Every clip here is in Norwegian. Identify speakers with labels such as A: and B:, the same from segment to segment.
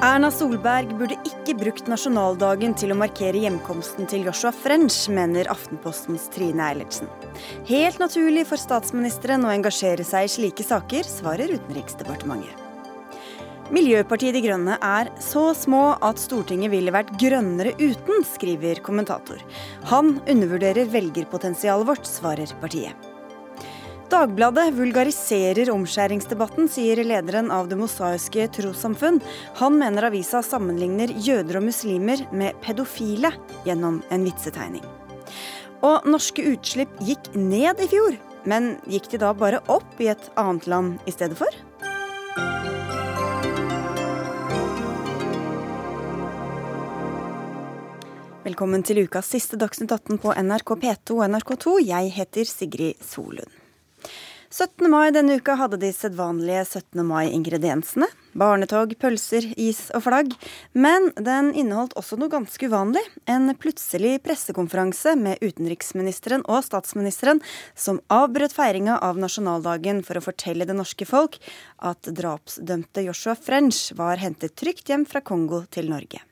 A: Erna Solberg burde ikke brukt nasjonaldagen til å markere hjemkomsten til Joshua French, mener Aftenpostens Trine Eilertsen. Helt naturlig for statsministeren å engasjere seg i slike saker, svarer Utenriksdepartementet. Miljøpartiet De Grønne er så små at Stortinget ville vært grønnere uten, skriver kommentator. Han undervurderer velgerpotensialet vårt, svarer partiet. Dagbladet vulgariserer omskjæringsdebatten, sier lederen av Det mosaiske trossamfunn. Han mener avisa sammenligner jøder og muslimer med pedofile gjennom en vitsetegning. Og norske utslipp gikk ned i fjor, men gikk de da bare opp i et annet land i stedet for? Velkommen til ukas siste Dagsnytt 18 på NRK P2 og NRK2. Jeg heter Sigrid Solund. 17. mai denne uka hadde de sedvanlige 17. mai-ingrediensene. Barnetog, pølser, is og flagg. Men den inneholdt også noe ganske uvanlig. En plutselig pressekonferanse med utenriksministeren og statsministeren som avbrøt feiringa av nasjonaldagen for å fortelle det norske folk at drapsdømte Joshua French var hentet trygt hjem fra Kongo til Norge.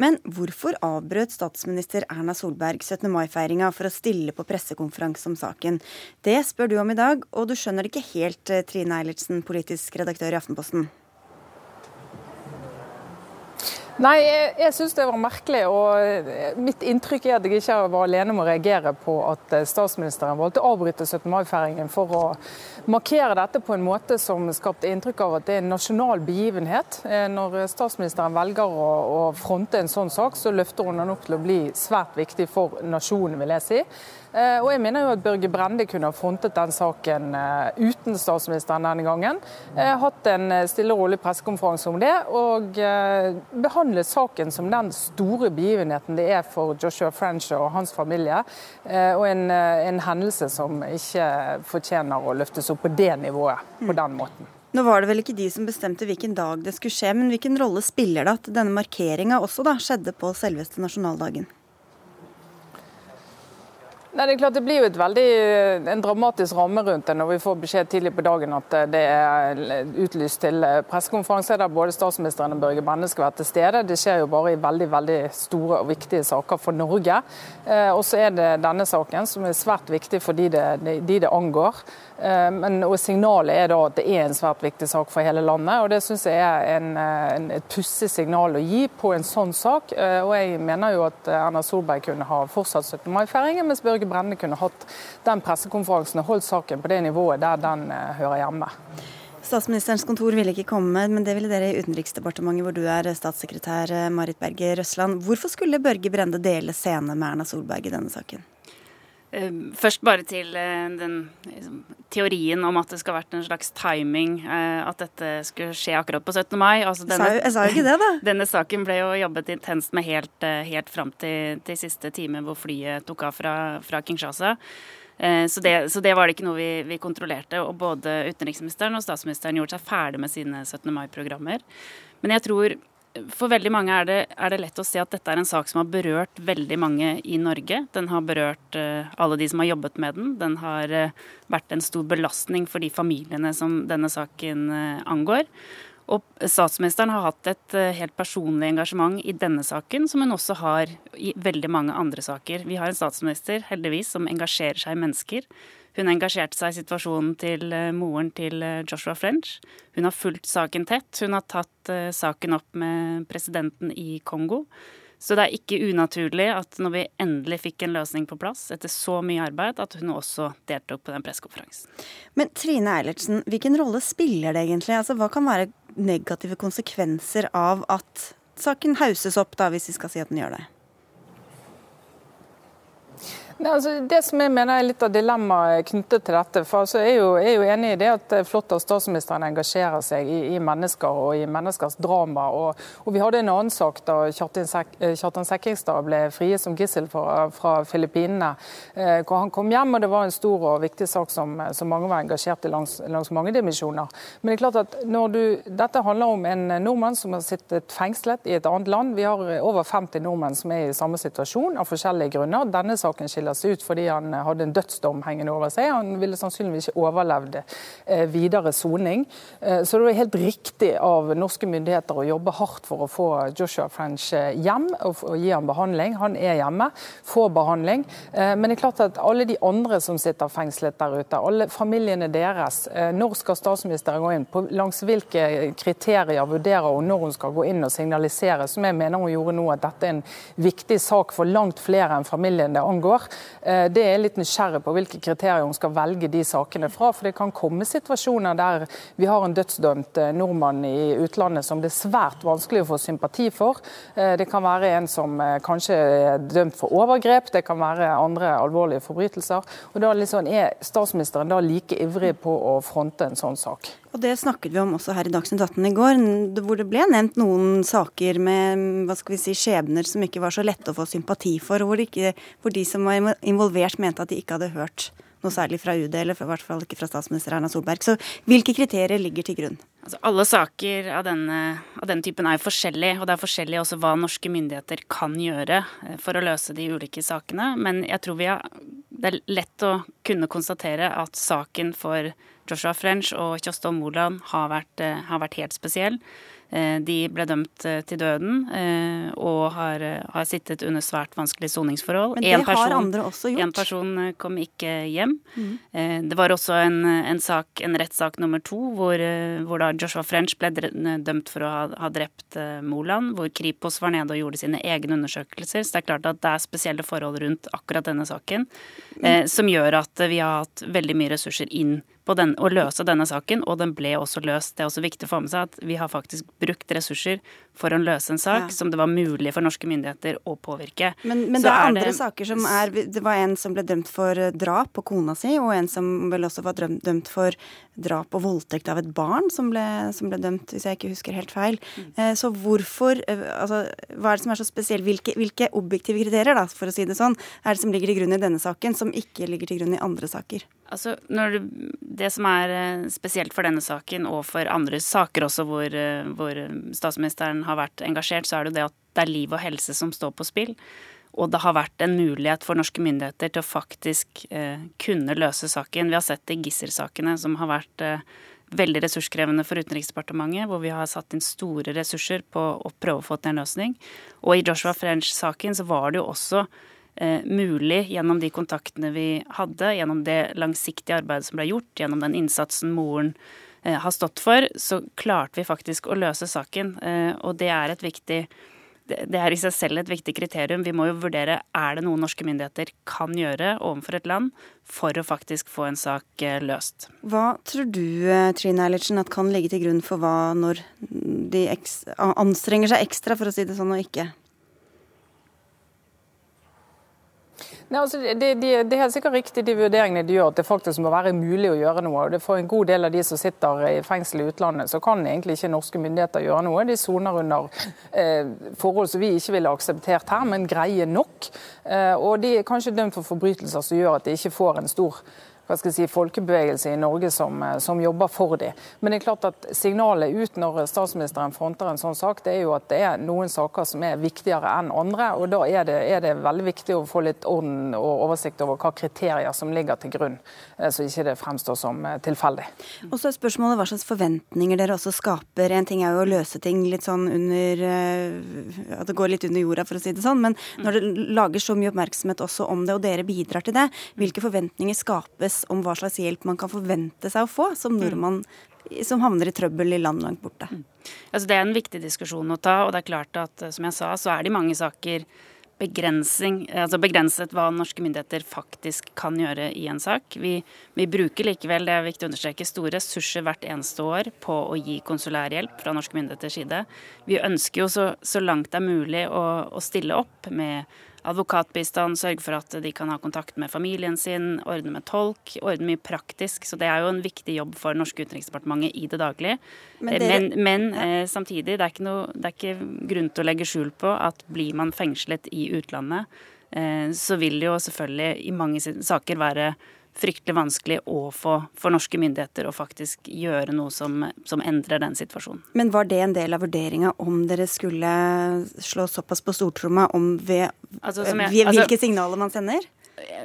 A: Men hvorfor avbrøt statsminister Erna Solberg 17. mai-feiringa for å stille på pressekonferanse om saken? Det spør du om i dag, og du skjønner det ikke helt, eh, Trine Eilertsen, politisk redaktør i Aftenposten.
B: Nei, jeg, jeg syns det var merkelig. og eh, Mitt inntrykk er at jeg ikke var alene om å reagere på at eh, statsministeren valgte å avbryte 17. mai-feiringen for å markere dette på en måte som skapte inntrykk av at det er en nasjonal begivenhet. Eh, når statsministeren velger å, å fronte en sånn sak, så løfter hun den opp til å bli svært viktig for nasjonen, vil jeg si. Eh, og jeg mener jo at Børge Brende kunne ha frontet den saken eh, uten statsministeren denne gangen. Eh, hatt en stille og rolig pressekonferanse om det, og behandlet saken som den store begivenheten det er for Joshua French og hans familie. Og en, en hendelse som ikke fortjener å løftes opp på det nivået på den måten.
A: Nå var det vel ikke de som bestemte hvilken dag det skulle skje, men hvilken rolle spiller det at denne markeringa også da skjedde på selveste nasjonaldagen?
B: Nei, det er klart det blir jo veldig, en dramatisk ramme rundt det når vi får beskjed tidlig på dagen at eh, det er utlyst til eh, pressekonferanse der både statsministeren og Børge Brende skal være til stede. Det skjer jo bare i veldig veldig store og viktige saker for Norge. Eh, og så er det denne saken som er svært viktig for de det, de det angår. Men, og Signalet er da at det er en svært viktig sak for hele landet. og Det syns jeg er en, en, et pussig signal å gi på en sånn sak. Og Jeg mener jo at Erna Solberg kunne ha fortsatt 17. mai-feiringen, mens Børge Brende kunne hatt den pressekonferansen og holdt saken på det nivået der den eh, hører hjemme.
A: Statsministerens kontor ville ikke komme, men det ville dere i Utenriksdepartementet, hvor du er statssekretær eh, Marit Berger Røsland. Hvorfor skulle Børge Brende dele scene med Erna Solberg i denne saken?
C: Ehm, først bare til eh, den liksom, teorien om at det skal ha vært en slags timing. Eh, at dette skulle skje akkurat på 17. mai. Altså
A: denne, jeg sa jo ikke det, da.
C: Denne saken ble jo jobbet intenst med helt, eh, helt fram til, til, siste time hvor flyet tok av fra, fra Kinshasa. Så det, så det, var det ikke noe vi, vi, kontrollerte. Og både utenriksministeren og statsministeren gjorde seg ferdig med sine 17. mai-programmer. Men jeg tror for veldig mange er det, er det, lett å se at dette er en sak som har berørt veldig mange i Norge. Den har berørt uh, alle de som har jobbet med den. Den har uh, vært en stor belastning for de familiene som denne saken uh, angår. Og statsministeren har hatt et helt personlig engasjement i denne saken, som hun også har i veldig mange andre saker. Vi har en statsminister, heldigvis, som engasjerer seg i mennesker hun engasjerte seg i situasjonen til eh, moren til eh, Joshua French. Hun har fulgt saken tett. Hun har tatt eh, saken opp med presidenten i Kongo. Så det er ikke unaturlig at når vi endelig fikk en løsning på plass, etter så mye arbeid, at hun også deltok på den pressekonferansen.
A: Men Trine Eilertsen, hvilken rolle spiller det egentlig? Altså, hva kan være negative konsekvenser av at saken hauses opp, da, hvis vi skal si at den gjør det?
B: Nei, altså, det som jeg mener er litt av dilemmaet knyttet til dette, for altså, jeg er jo, er jo enig i det at det er flott at statsministeren engasjerer seg i, i mennesker og i menneskers drama. Og, og, Vi hadde en annen sak da Kjartan, Sek eh, Sekkingstad ble frie som gissel fra, fra Filippinene. Eh, hvor Han kom hjem, og det var en stor og viktig sak som, som mange var engasjert i langs, langs, mange dimensjoner. Men det er klart at når du, dette handler om en nordmann som har sittet fengslet i et annet land. Vi har over 50 nordmenn som er i samme situasjon av forskjellige grunner. Denne saken skiller skiller seg ut fordi han hadde en dødsdom hengende over seg. Han ville sannsynligvis ikke overlevd eh, videre soning. Eh, så det var helt riktig av norske myndigheter å jobbe hardt for å få Joshua French hjem og gi ham behandling. Han er hjemme, får behandling. Men det er klart at alle de andre som sitter fengslet der ute, alle familiene deres, når skal statsministeren gå inn? På, langs hvilke kriterier vurderer hun når hun skal gå inn og signalisere, som jeg mener hun gjorde nå, at dette er en viktig sak for langt flere enn familien det angår. Eh, det er litt nysgjerrig på hvilke kriterier hun skal velge de sakene fra. For det kan komme situasjoner der vi har en dødsdømt eh, nordmann i utlandet som det er svært vanskelig å få sympati for. Eh, det kan være en som kanskje er dømt for overgrep, det kan være andre alvorlige forbrytelser. Og da liksom Er statsministeren da like ivrig på å fronte en sånn sak?
A: Og Det snakket vi om også her i Dagsnytt 18 i går, hvor det ble nevnt noen saker med hva skal vi si, skjebner som ikke var så lette å få sympati for, hvor, hvor de som var involvert mente at de ikke hadde hørt noe særlig fra UD, eller i hvert fall ikke fra statsminister Erna Solberg. Så hvilke kriterier ligger til grunn?
C: Altså, alle saker av denne, av denne, typen er jo forskjellige, og det er forskjellig også hva norske myndigheter kan gjøre eh, for å løse de ulike sakene. Men jeg tror har, det er lett å kunne konstatere at saken for Joshua French og Kjostolv Moland har eh, har vært helt spesiell. Eh, de ble dømt eh, til døden og har, har sittet under svært vanskelige soningsforhold.
A: Men det en person, har andre også gjort.
C: En person kom ikke hjem. Mm. Det var også en, en, sak, en rettssak nummer to hvor, hvor, da Joshua French ble dømt for å ha, ha drept Moland, hvor Kripos var nede og gjorde sine egne undersøkelser. Så det er klart at det er spesielle forhold rundt akkurat denne saken mm. som gjør at vi har hatt veldig mye ressurser inn på den, å løse denne saken, og den ble også løst. Det er også viktig å få med seg at vi har faktisk brukt ressurser for å løse en sak ja. som det var mulig for norske myndigheter å påvirke.
A: Men, men det er, andre det... saker som er Det var en som ble dømt for eh, drap på kona si, og en som vel også var dømt for drap og voldtekt av et barn, som ble, som ble dømt, hvis jeg ikke husker helt feil. Mm. Eh, så hvorfor eh, Altså, hva er det som er så spesielt? Hvilke, hvilke objektive kriterier, da, for å si det sånn, er det som ligger til grunn i denne saken, som ikke ligger til grunn i andre saker?
C: Altså, det, det, som er spesielt for denne saken, og for andre saker også hvor, hvor statsministeren har vært engasjert, så er det jo det at det er liv og helse som står på spill. Og det har vært en mulighet for norske myndigheter til å faktisk eh, kunne løse saken. Vi har sett det i gisselsakene, som har vært eh, veldig ressurskrevende for Utenriksdepartementet, hvor vi har satt inn store ressurser på å prøve å få til en løsning. Og i Joshua French-saken så var det jo også eh, mulig gjennom de kontaktene vi hadde, gjennom det langsiktige arbeidet som ble gjort, gjennom den innsatsen moren har stått for, så klarte vi faktisk å løse saken. Eh, og det er et viktig det er i seg selv et viktig kriterium. Vi må jo vurdere er det noe norske myndigheter kan gjøre overfor et land for å faktisk få en sak eh, løst.
A: Hva tror du Trine Eilertsen, at kan ligge til grunn for hva når de anstrenger seg ekstra, for å si det sånn, og ikke
B: Nei, altså, det, det, det, er helt sikkert riktig de vurderingene de gjør, at det faktisk må være mulig å gjøre noe. og For en god del av de som sitter i fengsel i utlandet, så kan egentlig ikke norske myndigheter gjøre noe. De soner under eh, forhold som vi ikke ville akseptert her, men greie nok. Eh, og de er kanskje dømt for forbrytelser som gjør at de ikke får en stor hva skal jeg si, folkebevegelse i Norge som, eh, som, jobber for dem. Men det er klart at signalet ut når statsministeren fronter en sånn sak, det er jo at det er noen saker som er viktigere enn andre. og Da er det, er det veldig viktig å få litt orden og oversikt over hva kriterier som ligger til grunn, eh, så ikke det fremstår som eh, tilfeldig.
A: Og så er spørsmålet hva slags forventninger dere også skaper. En ting er jo å løse ting litt sånn under At det går litt under jorda, for å si det sånn. Men når det lager så mye oppmerksomhet også om det, og dere bidrar til det, hvilke forventninger skapes om hva slags hjelp man kan forvente seg å få som nordmann som havner i trøbbel i land langt borte. Mm.
C: Altså, det er en viktig diskusjon å ta, og det er klart at som jeg sa, så er det i mange saker altså begrenset hva norske myndigheter faktisk kan gjøre i en sak. Vi, vi, bruker likevel, det er viktig å understreke, store ressurser hvert eneste år på å gi konsulær hjelp fra norske myndigheters side. Vi ønsker jo så, så langt det er mulig å, å stille opp med advokatbistand, sørge for at de kan ha kontakt med familien sin, ordne med tolk, ordne mye praktisk. Så det er jo en viktig jobb for norske utenriksdepartementet i det daglige. Men, det, men, men ja. eh, samtidig, det er, noe, det er, ikke grunn til å legge skjul på at blir man fengslet i utlandet, eh, så vil det jo selvfølgelig i mange saker være fryktelig vanskelig å få for norske myndigheter å faktisk gjøre noe som, som endrer den situasjonen.
A: Men var det en del av vurderinga om dere skulle slå såpass på stortromma om ved, altså, jeg, ved hvilke altså, signaler man sender?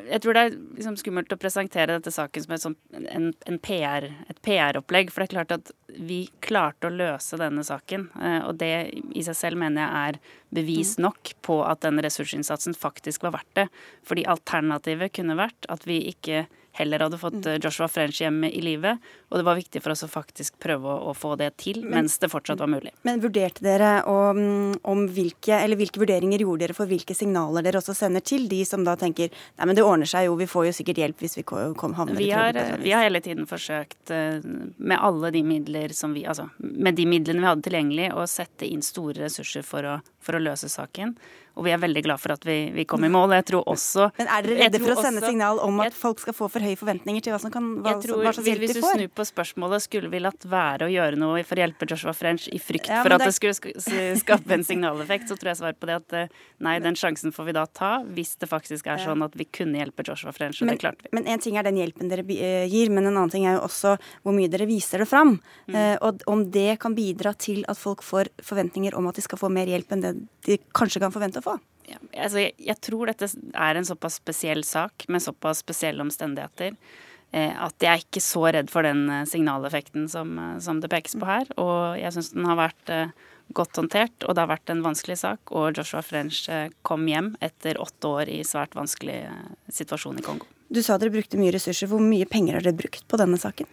C: jeg tror det er liksom skummelt å presentere dette saken som et, sånt, en, en PR, et PR-opplegg. For det er klart at vi klarte å løse denne saken. Eh, og det i seg selv mener jeg er bevis mm. nok på at den ressursinnsatsen faktisk var verdt det. Fordi alternativet kunne vært at vi ikke heller hadde fått mm. eh, Joshua French hjem i live. Og det var viktig for oss å faktisk prøve å, å få det til men, mens det fortsatt var mulig.
A: Men vurderte dere om, om, hvilke, eller hvilke vurderinger gjorde dere for hvilke signaler dere også sender til de som da tenker nei, men det ordner seg jo, vi får jo sikkert hjelp hvis vi kom, havner
C: vi har, vi har hele tiden forsøkt eh, med alle de midler som vi Altså med de midlene vi hadde tilgjengelig, å sette inn store ressurser for å, for å løse saken. Og vi er veldig glad for at vi, vi kom i mål. Jeg tror også
A: Men er dere redde for å sende også, signal om at folk skal få for høye forventninger til hva som kan hva,
C: jeg tror, hva slags hjelp de får? Hvis du snur på spørsmålet, skulle vi latt være å gjøre noe for å hjelpe Joshua French i frykt ja, for at det... det skulle skape en signaleffekt, så tror jeg svaret på det at eh, nei, den sjansen får vi da ta hvis det faktisk er sånn at vi kunne hjelpe Joshua French, og men, det klarte vi.
A: Men en ting er den hjelpen dere eh, gir, men en annen ting er jo også hvor mye dere viser det fram. Mm. Uh, og om det kan bidra til at folk får forventninger om at de skal få mer hjelp enn det de kanskje kan forvente å få
C: ja, altså jeg, jeg, tror dette er en såpass spesiell sak med såpass spesielle omstendigheter eh, at jeg er ikke så redd for den eh, signaleffekten som, eh, som det pekes på her. Og jeg syns den har vært eh, godt håndtert, og det har vært en vanskelig sak. Og Joshua French eh, kom hjem etter åtte år i svært vanskelig eh, situasjon i Kongo.
A: Du sa dere brukte mye ressurser. Hvor mye penger har dere brukt på denne saken?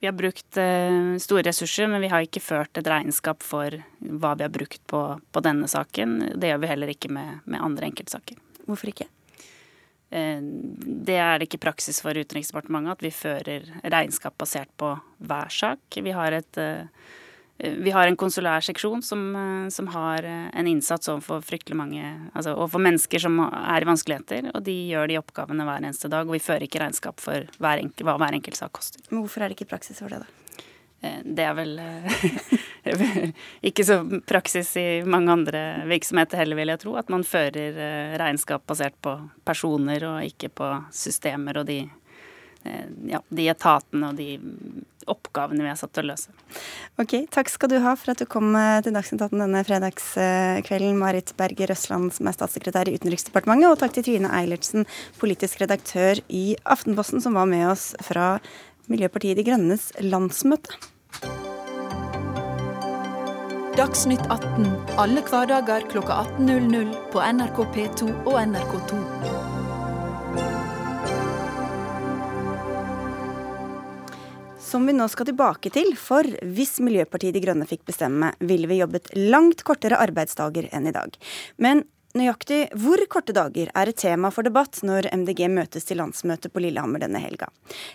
C: Vi har brukt eh, store ressurser, men vi har ikke ført et regnskap for hva vi har brukt på, på denne saken. Det gjør vi heller ikke med, med andre enkeltsaker.
A: Hvorfor ikke?
C: Eh, det er det ikke praksis for Utenriksdepartementet at vi fører regnskap basert på hver sak. Vi har et eh, vi har en konsulær seksjon som, eh, som, har en innsats overfor fryktelig mange Altså overfor mennesker som er i vanskeligheter, og de gjør de oppgavene hver eneste dag. Og vi fører ikke regnskap for hver enkel, hva hver enkelt sak koster.
A: Hvorfor er det ikke praksis for det, da?
C: Eh, det er vel ikke så praksis i mange andre virksomheter heller, vil jeg tro. At man fører regnskap basert på personer og ikke på systemer og de Eh, ja, de etatene og de oppgavene vi er satt til å løse.
A: Ok, Takk skal du ha for at du kom eh, til Dagsnytt 18 denne fredagskvelden, Marit Berger Røsland, som er statssekretær i Utenriksdepartementet, og takk til Trine Eilertsen, politisk redaktør i Aftenposten, som var med oss fra Miljøpartiet De Grønnes landsmøte.
D: Dagsnytt 18 alle hverdager klokka 18.00 på NRK P2 og NRK2.
A: som vi nå skal tilbake til. For hvis Miljøpartiet De Grønne fikk bestemme, ville vi jobbet langt kortere arbeidsdager enn i dag. Men nøyaktig hvor korte dager er et tema for debatt når MDG møtes til landsmøte på Lillehammer denne helga.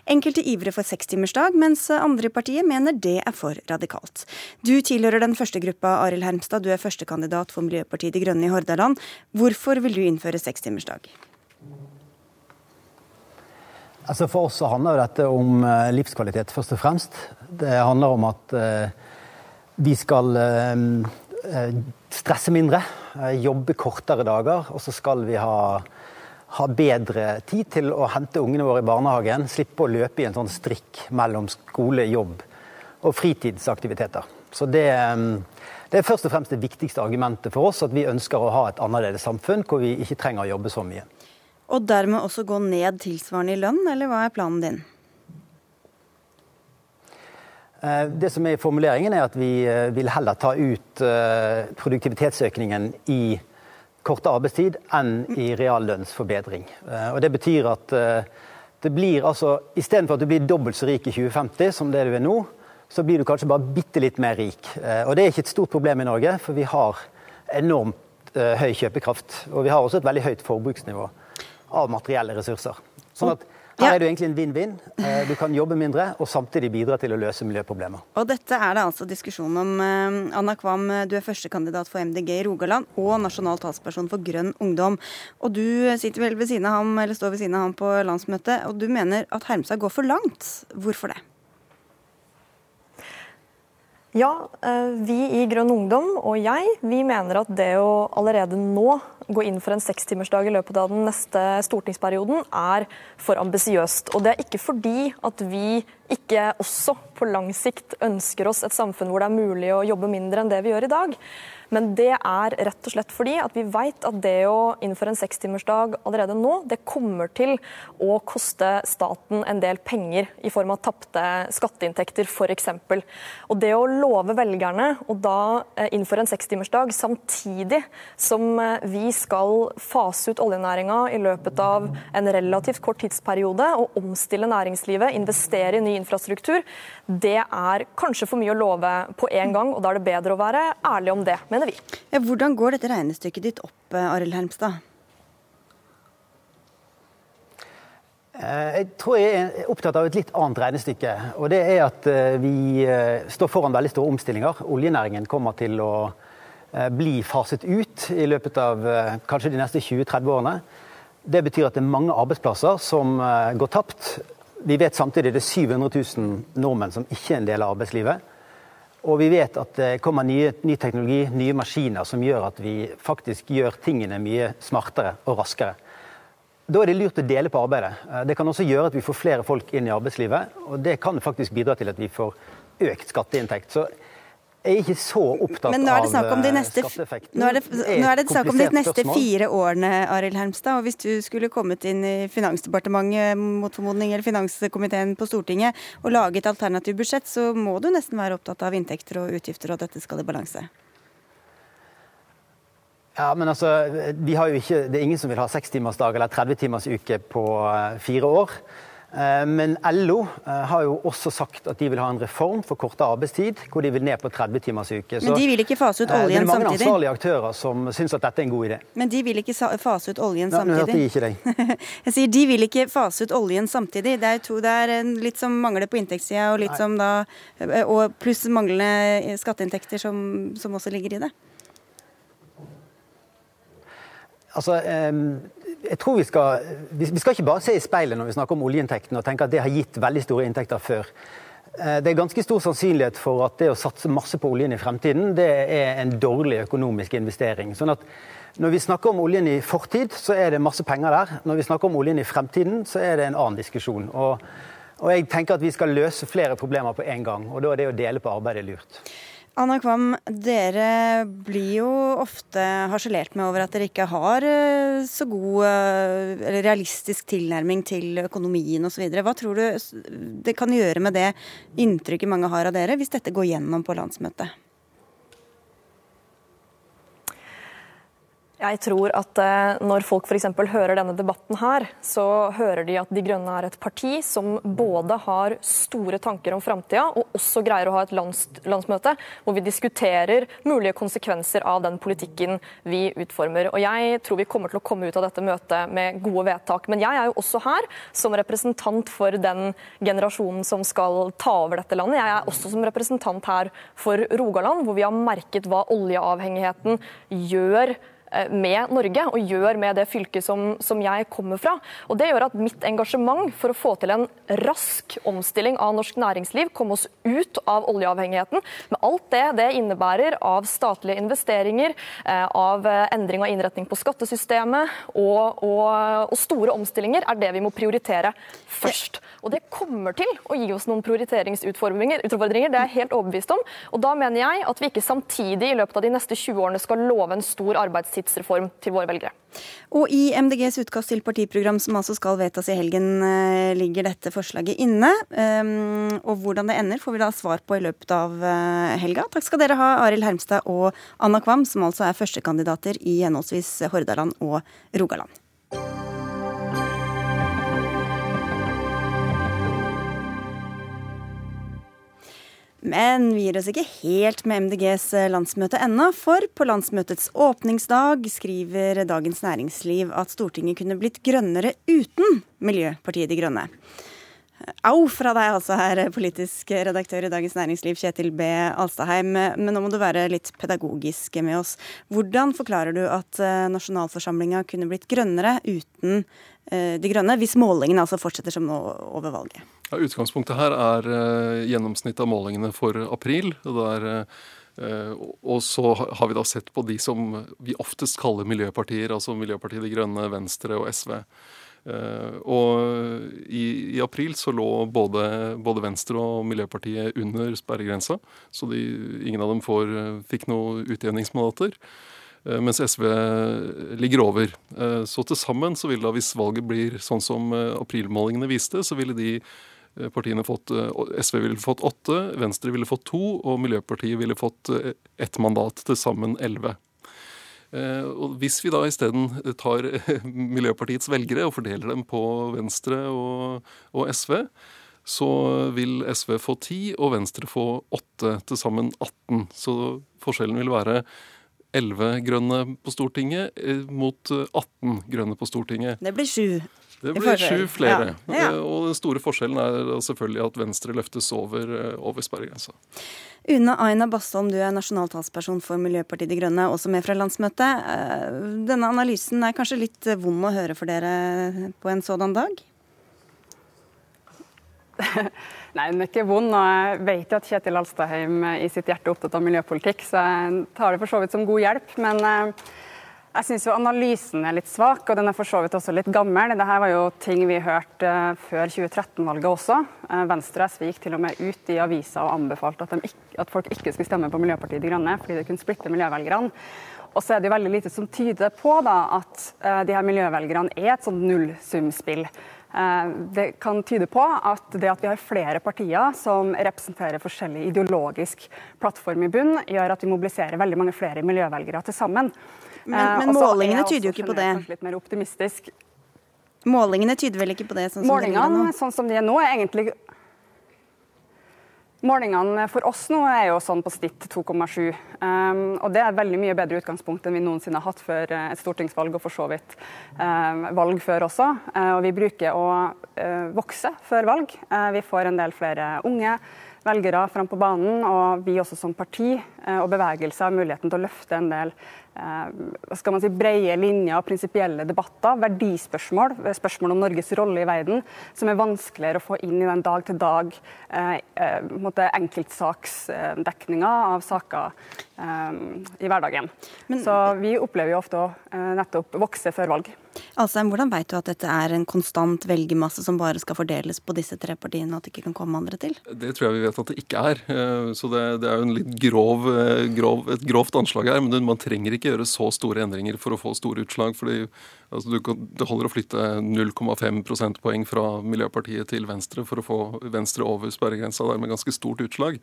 A: Enkelte ivrer for sekstimersdag, mens andre i partiet mener det er for radikalt. Du tilhører den første gruppa, Arild Hermstad. Du er førstekandidat for Miljøpartiet De Grønne i Hordaland. Hvorfor vil du innføre sekstimersdag?
E: Altså for oss så handler dette om eh, livskvalitet, først og fremst. Det handler om at eh, vi skal eh, stresse mindre, jobbe kortere dager. Og så skal vi ha, ha, bedre tid til å hente ungene våre i barnehagen. Slippe å løpe i en sånn strikk mellom skole, jobb og fritidsaktiviteter. Så det, det er først og fremst det viktigste argumentet for oss, at vi ønsker å ha et annerledes samfunn hvor vi ikke trenger å jobbe så mye.
A: Og dermed også gå ned tilsvarende i lønn, eller hva er planen din?
E: Eh, det som er formuleringen, er at vi eh, vil heller ta ut eh, produktivitetsøkningen i korte arbeidstid enn i reallønnsforbedring. Og Det betyr at det blir altså Istedenfor at du blir dobbelt så rik i 2050 som det du er nå, så blir du kanskje bare bitte litt mer rik. Og Det er ikke et stort problem i Norge, for vi har enormt høy kjøpekraft. Og vi har også et veldig høyt forbruksnivå av materielle ressurser. Sånn at her er det egentlig en vinn-vinn. Eh, du kan jobbe mindre og samtidig bidra til å løse miljøproblemer.
A: Og dette er det altså diskusjon om. Eh, Anna Kvam, du er førstekandidat for MDG i Rogaland og nasjonal talsperson for Grønn ungdom. Og du sitter vel ved siden av ham, eller står ved siden av ham på landsmøtet, og du mener at Hermstad går for langt. Hvorfor det?
F: Ja, eh, vi i Grønn Ungdom og jeg vi mener at det å allerede nå gå inn for en sekstimersdag i løpet av den neste stortingsperioden er for ambisiøst. Og det er ikke fordi at vi ikke også på lang sikt ønsker oss et samfunn hvor det er mulig å jobbe mindre enn det vi gjør i dag. Men det er rett og slett fordi at vi vet at det å innføre en sekstimersdag allerede nå, det kommer til å koste staten en del penger i form av tapte skatteinntekter, f.eks. Og det å love velgerne å da eh, innføre en sekstimersdag samtidig som eh, vi skal fase ut oljenæringa i løpet av en relativt kort tidsperiode og omstille næringslivet, investere i ny infrastruktur, det er kanskje for mye å love på en gang, og da er det bedre å være ærlig om det. Mener vi.
A: Ja, hvordan går dette regnestykket ditt opp, eh, Arild Hermstad?
E: Eh, jeg tror jeg er opptatt av et litt annet regnestykke. og Det er at eh, vi står foran veldig store omstillinger. Oljenæringen kommer til å bli faset ut i løpet av kanskje de neste 20-30 årene. Det betyr at det er mange arbeidsplasser som går tapt. Vi vet samtidig det er 700 000 nordmenn som ikke er en del av arbeidslivet. Og vi vet at det kommer nye, ny teknologi, nye maskiner, som gjør at vi faktisk gjør tingene mye smartere og raskere. Da er det lurt å dele på arbeidet. Eh, det kan også gjøre at vi får flere folk inn i arbeidslivet. Og det kan faktisk bidra til at vi får økt skatteinntekt. Så jeg er ikke så opptatt
A: Men nå er det snakk om de neste, nå er det, nå er det snakk om de neste fire årene, Arild Hermstad. Og hvis du skulle kommet inn i Finansdepartementet mot formodning, eller finanskomiteen på Stortinget og laget alternativt budsjett, så må du nesten være opptatt av inntekter og utgifter, og at dette skal i balanse.
E: Ja, men altså, vi har jo ikke, Det er ingen som vil ha sekstimersdag eller 30 timers uke på eh, fire år. Eh, men LO eh, har jo også sagt at de vil ha en reform for kortere arbeidstid, hvor de vil ned på 30 timers uke.
A: Men de vil ikke fase ut oljen samtidig?
E: Det er mange ansvarlige aktører som syns at dette er en god idé.
A: Men de vil ikke fase ut oljen
E: samtidig?
A: Nå
E: hørte jeg ikke deg.
A: jeg sier de vil ikke fase ut oljen samtidig. Det er, to, det er litt som mangler på inntektssida, og litt som da Og pluss manglende skatteinntekter som, som også ligger i det.
E: Altså, jeg tror vi skal, vi skal ikke bare se i speilet når vi snakker om oljeinntektene og tenke at det har gitt veldig store inntekter før. Eh, det er ganske stor sannsynlighet for at det å satse masse på oljen i fremtiden, det er en dårlig økonomisk investering. Sånn at når vi snakker om oljen i fortid, så er det masse penger der. Når vi snakker om oljen i fremtiden, så er det en annen diskusjon. Og, og jeg tenker at vi skal løse flere problemer på en gang, og da er det å dele på arbeidet lurt.
A: Anna Kvam, dere blir jo ofte harselert med over at dere ikke har eh, så god eh, eller realistisk tilnærming til økonomien osv. Hva tror du det kan gjøre med det inntrykket mange har av dere, hvis dette går gjennom på landsmøtet?
F: Jeg tror at eh, når folk f.eks. hører denne debatten her, så hører de at De Grønne er et parti som både har store tanker om framtida, og også greier å ha et lands, landsmøte hvor vi diskuterer mulige konsekvenser av den politikken vi utformer. Og Jeg tror vi kommer til å komme ut av dette møtet med gode vedtak. Men jeg er jo også her som representant for den generasjonen som skal ta over dette landet. Jeg er også som representant her for Rogaland, hvor vi har merket hva oljeavhengigheten gjør med Norge, og gjør med det fylket som, som, jeg kommer fra. Og Det gjør at mitt engasjement for å få til en rask omstilling av norsk næringsliv, komme oss ut av oljeavhengigheten, med alt det det innebærer av statlige investeringer, eh, av endring av innretning på skattesystemet og, og, og store omstillinger, er det vi må prioritere først. Og Det kommer til å gi oss noen prioriteringsutfordringer, det er jeg helt overbevist om. Og Da mener jeg at vi ikke samtidig i løpet av de neste 20 årene skal love en stor arbeidstid tidsreform til våre velgere.
A: Og I MDGs utkast til partiprogram, som altså skal vedtas i helgen, eh, ligger dette forslaget inne. Ehm, og hvordan det ender, får vi da svar på i løpet av eh, helga. Takk skal dere ha, Arild Hermstad og Anna Kvam, som altså er førstekandidater i henholdsvis Hordaland og Rogaland. Men vi gir oss ikke helt med MDGs eh, landsmøte ennå, for på landsmøtets åpningsdag skriver Dagens Næringsliv at Stortinget kunne blitt grønnere uten Miljøpartiet De Grønne. Au fra deg altså her, politisk redaktør i Dagens Næringsliv, Kjetil B. Alstaheim. Men nå må du være litt pedagogisk med oss. Hvordan forklarer du at eh, nasjonalforsamlinga kunne blitt grønnere uten eh, De Grønne, hvis målingene altså fortsetter som nå over valget?
G: Ja, utgangspunktet her er uh, gjennomsnittet av målingene for april. Der, og så har vi da sett på de som vi oftest kaller miljøpartier, altså Miljøpartiet De Grønne, Venstre og SV. Uh, og i, i, april så lå både, både, Venstre og Miljøpartiet under sperregrensa, så de, ingen av dem får, fikk noen utjevningsmandater. Uh, mens SV ligger over. Så til sammen så vil da, hvis valget blir sånn som aprilmålingene viste, så ville de partiene fått SV ville fått åtte, Venstre ville fått to, og Miljøpartiet ville fått ett mandat, til sammen elleve. Eh, og Hvis vi da isteden tar Miljøpartiets velgere og fordeler dem på Venstre og, og SV, så vil SV få 10 og Venstre få 8, til sammen 18. Så forskjellen vil være 11 grønne på Stortinget eh, mot 18 grønne på Stortinget.
A: Det blir sju.
G: Det blir sju flere. Ja. Ja. Eh, og den store forskjellen er selvfølgelig at Venstre løftes over, over sperregrensa.
A: Une Aina Bastholm, du er nasjonal talsperson for Miljøpartiet De Grønne, også med fra landsmøtet. Eh, denne analysen er kanskje litt vond å høre for dere på en sådan dag?
H: Nei, den er ikke vond. og Jeg vet at Kjetil Alstadheim i sitt hjerte er opptatt av miljøpolitikk, så jeg tar det for så vidt som god hjelp. Men eh, jeg syns analysen er litt svak, og den er for så vidt også litt gammel. Dette var jo ting vi hørte uh, før 2013-valget også. Uh, Venstre og SV gikk til og med ut i avisa og anbefalte at, at, folk ikke skulle stemme på Miljøpartiet De Grønne, fordi det kunne splitte miljøvelgerne. Og så er det jo veldig lite som tyder på da, at uh, de her miljøvelgerne er et sånt nullsumspill. Det kan tyde på at det at vi har flere partier som representerer forskjellig ideologisk plattform i bunn, gjør at vi mobiliserer veldig mange flere miljøvelgere til sammen.
A: Men, eh, men målingene tyder jo ikke på det.
H: Litt mer optimistisk.
A: Målingene tyder vel ikke på det?
H: Sånn Målingene, sånn som de er nå, er egentlig Målingene for oss nå er jo sånn på snitt 2,7. Um, og det er veldig mye bedre utgangspunkt enn vi noensinne har hatt før eh, et stortingsvalg, og for så vidt um, valg før også. Uh, og vi bruker å uh, vokse før valg. Uh, vi får en del flere unge velgere fram på banen, og vi også som parti og bevegelse har muligheten til å løfte en del skal man si, breie linjer og prinsipielle debatter, verdispørsmål, spørsmål om Norges rolle i verden, som er vanskeligere å få inn i den dag-til-dag -dag, eh, enkeltsaksdekninga av saker eh, i hverdagen. Men, Så vi opplever jo ofte å eh, nettopp vokse før valg.
A: Alsheim, hvordan vet du at dette er en konstant velgermasse som bare skal fordeles på disse tre partiene, og at det ikke kan komme andre til?
G: Det tror jeg vi vet at det ikke er. Eh, så det, det er jo en litt grov, eh, grov, et grovt anslag her. Men man trenger ikke gjøre så store endringer for å få store utslag. fordi altså, Det holder å flytte 0,5 prosentpoeng fra Miljøpartiet til Venstre for å få Venstre over sperregrensa. Det er med ganske stort utslag.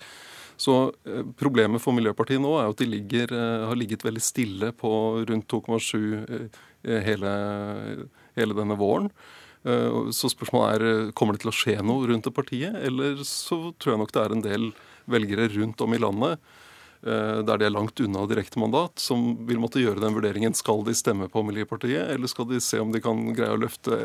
G: Så eh, Problemet for Miljøpartiet nå er at de ligger, har ligget veldig stille på rundt 2,7 Eh, hele, hele denne våren. Eh, så spørsmålet er eh, kommer det til å skje noe rundt det partiet, eller så tror jeg nok det er en del velgere rundt om i landet der de er langt unna direktemandat, som vil måtte gjøre den vurderingen. Skal de stemme på Miljøpartiet, eller skal de se om de kan greie å løfte,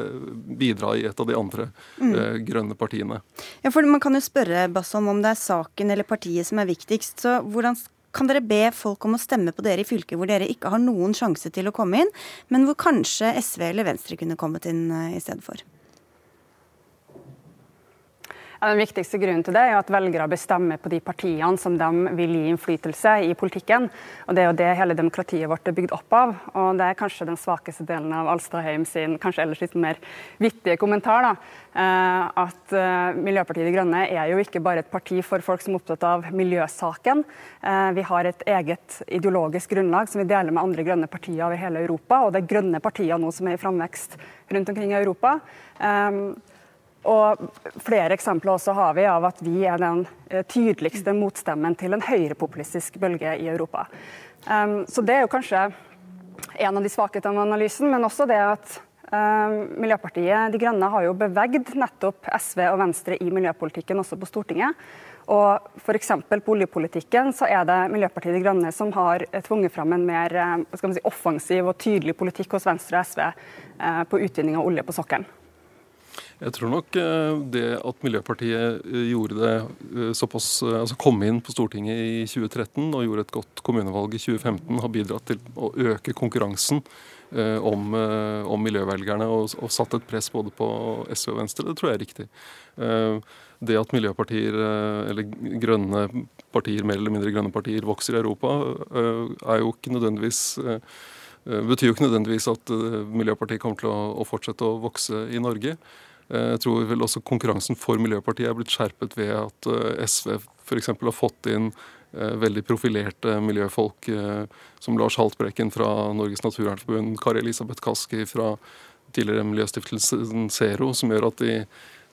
G: bidra i et av de andre mm. eh, grønne partiene?
A: Ja, for Man kan jo spørre Basson, om det er saken eller partiet som er viktigst. så Hvordan kan dere be folk om å stemme på dere i fylker hvor dere ikke har noen sjanse til å komme inn, men hvor kanskje SV eller Venstre kunne kommet inn eh, i stedet for?
H: Ja, den viktigste grunnen til det er at velgere bestemmer på de partiene som de vil gi innflytelse i politikken. Og Det er jo det hele demokratiet vårt er bygd opp av. Og Det er kanskje den svakeste delen av Alstadheim sin kanskje ellers litt mer vittige kommentar. da, eh, At eh, Miljøpartiet De Grønne er jo ikke bare et parti for folk som er opptatt av miljøsaken. Eh, vi har et eget ideologisk grunnlag som vi deler med andre grønne partier over hele Europa. Og det er grønne partier nå som er i framvekst rundt omkring i Europa. Og flere eksempler også har vi av at vi er den eh, tydeligste motstemmen til en høyrepopulistisk bølge i Europa. Um, så det er jo kanskje en av de svakhetene ved analysen, men også det at um, Miljøpartiet De Grønne har jo bevegd nettopp SV og Venstre i miljøpolitikken også på Stortinget. Og F.eks. på oljepolitikken så er det Miljøpartiet De Grønne som har tvunget fram en mer eh, si, offensiv og tydelig politikk hos Venstre og SV uh, på utvinning av olje på sokkelen.
G: Jeg tror nok eh, det at Miljøpartiet eh, gjorde det eh, såpass, altså kom inn på Stortinget i 2013 og gjorde et godt kommunevalg i 2015, har bidratt til å øke konkurransen om, om miljøvelgerne og, og, satt et press både på SV og Venstre. Det tror jeg er riktig. Det at miljøpartier, eller grønne partier, mer eller mindre grønne partier, vokser i Europa, er jo ikke nødvendigvis betyr jo ikke nødvendigvis at Miljøpartiet kommer til å, fortsette å vokse i Norge. Jeg tror vel også konkurransen for Miljøpartiet er blitt skjerpet ved at SV f.eks. har fått inn veldig profilerte miljøfolk som Lars Haltbrekken fra Norges naturvernforbund, Kari Elisabeth Kaski fra tidligere miljøstiftelsen Zero, som gjør at de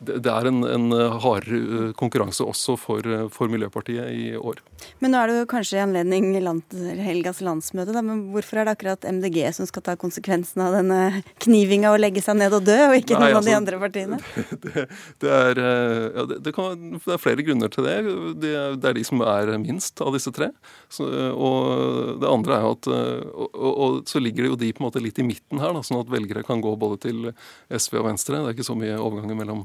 G: det er en, en eh, hardere eh, konkurranse også for, eh, for, Miljøpartiet i år.
A: Men nå er det jo kanskje i anledning land, helgas landsmøte, da, men hvorfor er det akkurat MDG som skal ta konsekvensen av denne knivinga og legge seg ned og dø, og ikke Nei, noen altså, av de altså, andre partiene?
G: Det, det, er, ja, det, kan, det, er, flere grunner til det. det. er de som er minst av disse tre. Så, og det andre er at og, og, og, så ligger det jo de på en måte litt i midten her, da, sånn at velgere kan gå både til SV og Venstre. Det er ikke så mye overganger mellom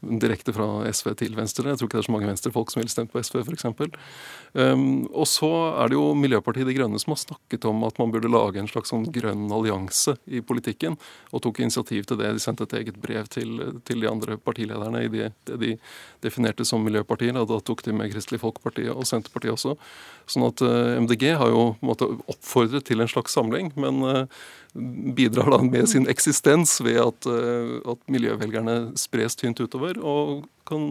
G: direkte fra SV til Venstre. Jeg tror ikke det er så mange venstrefolk som ville stemt på SV, f.eks. Um, og så er det jo Miljøpartiet De Grønne som har snakket om at man burde lage en slags sånn grønn allianse i politikken, og tok initiativ til det. De sendte et eget brev til, til de andre partilederne i det, det de definerte som miljøpartier. Da tok de med Kristelig Folkeparti og Senterpartiet også. Sånn at uh, MDG har jo måtte, oppfordret til en slags samling, men uh, bidrar da med sin eksistens ved at, uh, at miljøvelgerne spres tynt utover. Og kan,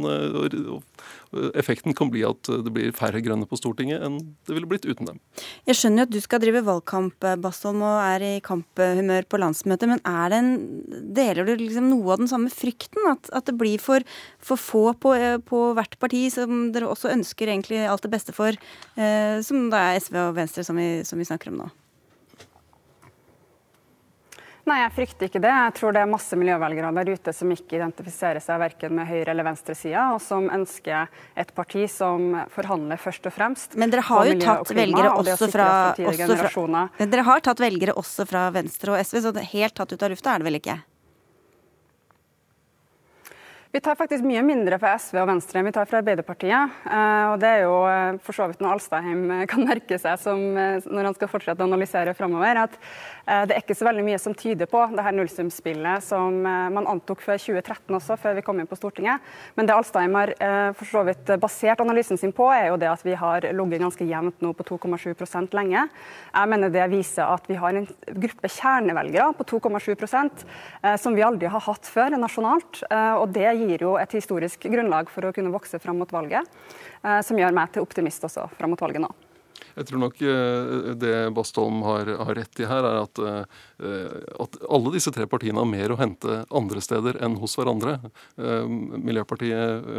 G: Effekten kan bli at det blir færre grønne på Stortinget enn det ville blitt uten dem.
A: Jeg skjønner jo at du skal drive valgkamp, Bastholm, og er i kamphumør på landsmøtet. Men er det en, deler du liksom noe av den samme frykten? At, at det blir for, for få på, på, hvert parti, som dere også ønsker egentlig alt det beste for, eh, som da er SV og Venstre, som vi, som vi snakker om nå?
H: Nei, jeg frykter ikke det. Jeg tror det er masse miljøvelgere der ute som ikke identifiserer seg verken med høyre- eller venstresida, og som ønsker et parti som forhandler først og fremst
A: Men dere har jo tatt velgere også fra, også fra, Dere har tatt velgere også fra Venstre og SV, så helt tatt ut av lufta er det vel ikke?
H: Vi tar faktisk mye mindre fra SV og Venstre enn vi tar fra Arbeiderpartiet. Eh, og Det er jo eh, for så vidt noe Alstadheim eh, kan merke seg som, når han skal fortsette å analysere framover. At det er ikke så veldig mye som tyder på det her nullsumspillet som man antok før 2013 også, før vi kom inn på Stortinget. Men det Alstheim har for så vidt basert analysen sin på, er jo det at vi har ligget ganske jevnt nå på 2,7% lenge. Jeg mener det viser at vi har en gruppe kjernevelgere på 2,7% som vi aldri har hatt før nasjonalt. og det gir jo et historisk grunnlag for å kunne vokse fram mot valget, eh, som gjør meg til optimist også fram mot valget nå.
G: Jeg tror nok eh, det Bastholm har, har rett i her, er at, eh, at, alle disse tre partiene har mer å hente andre steder enn hos hverandre. Miljøpartiet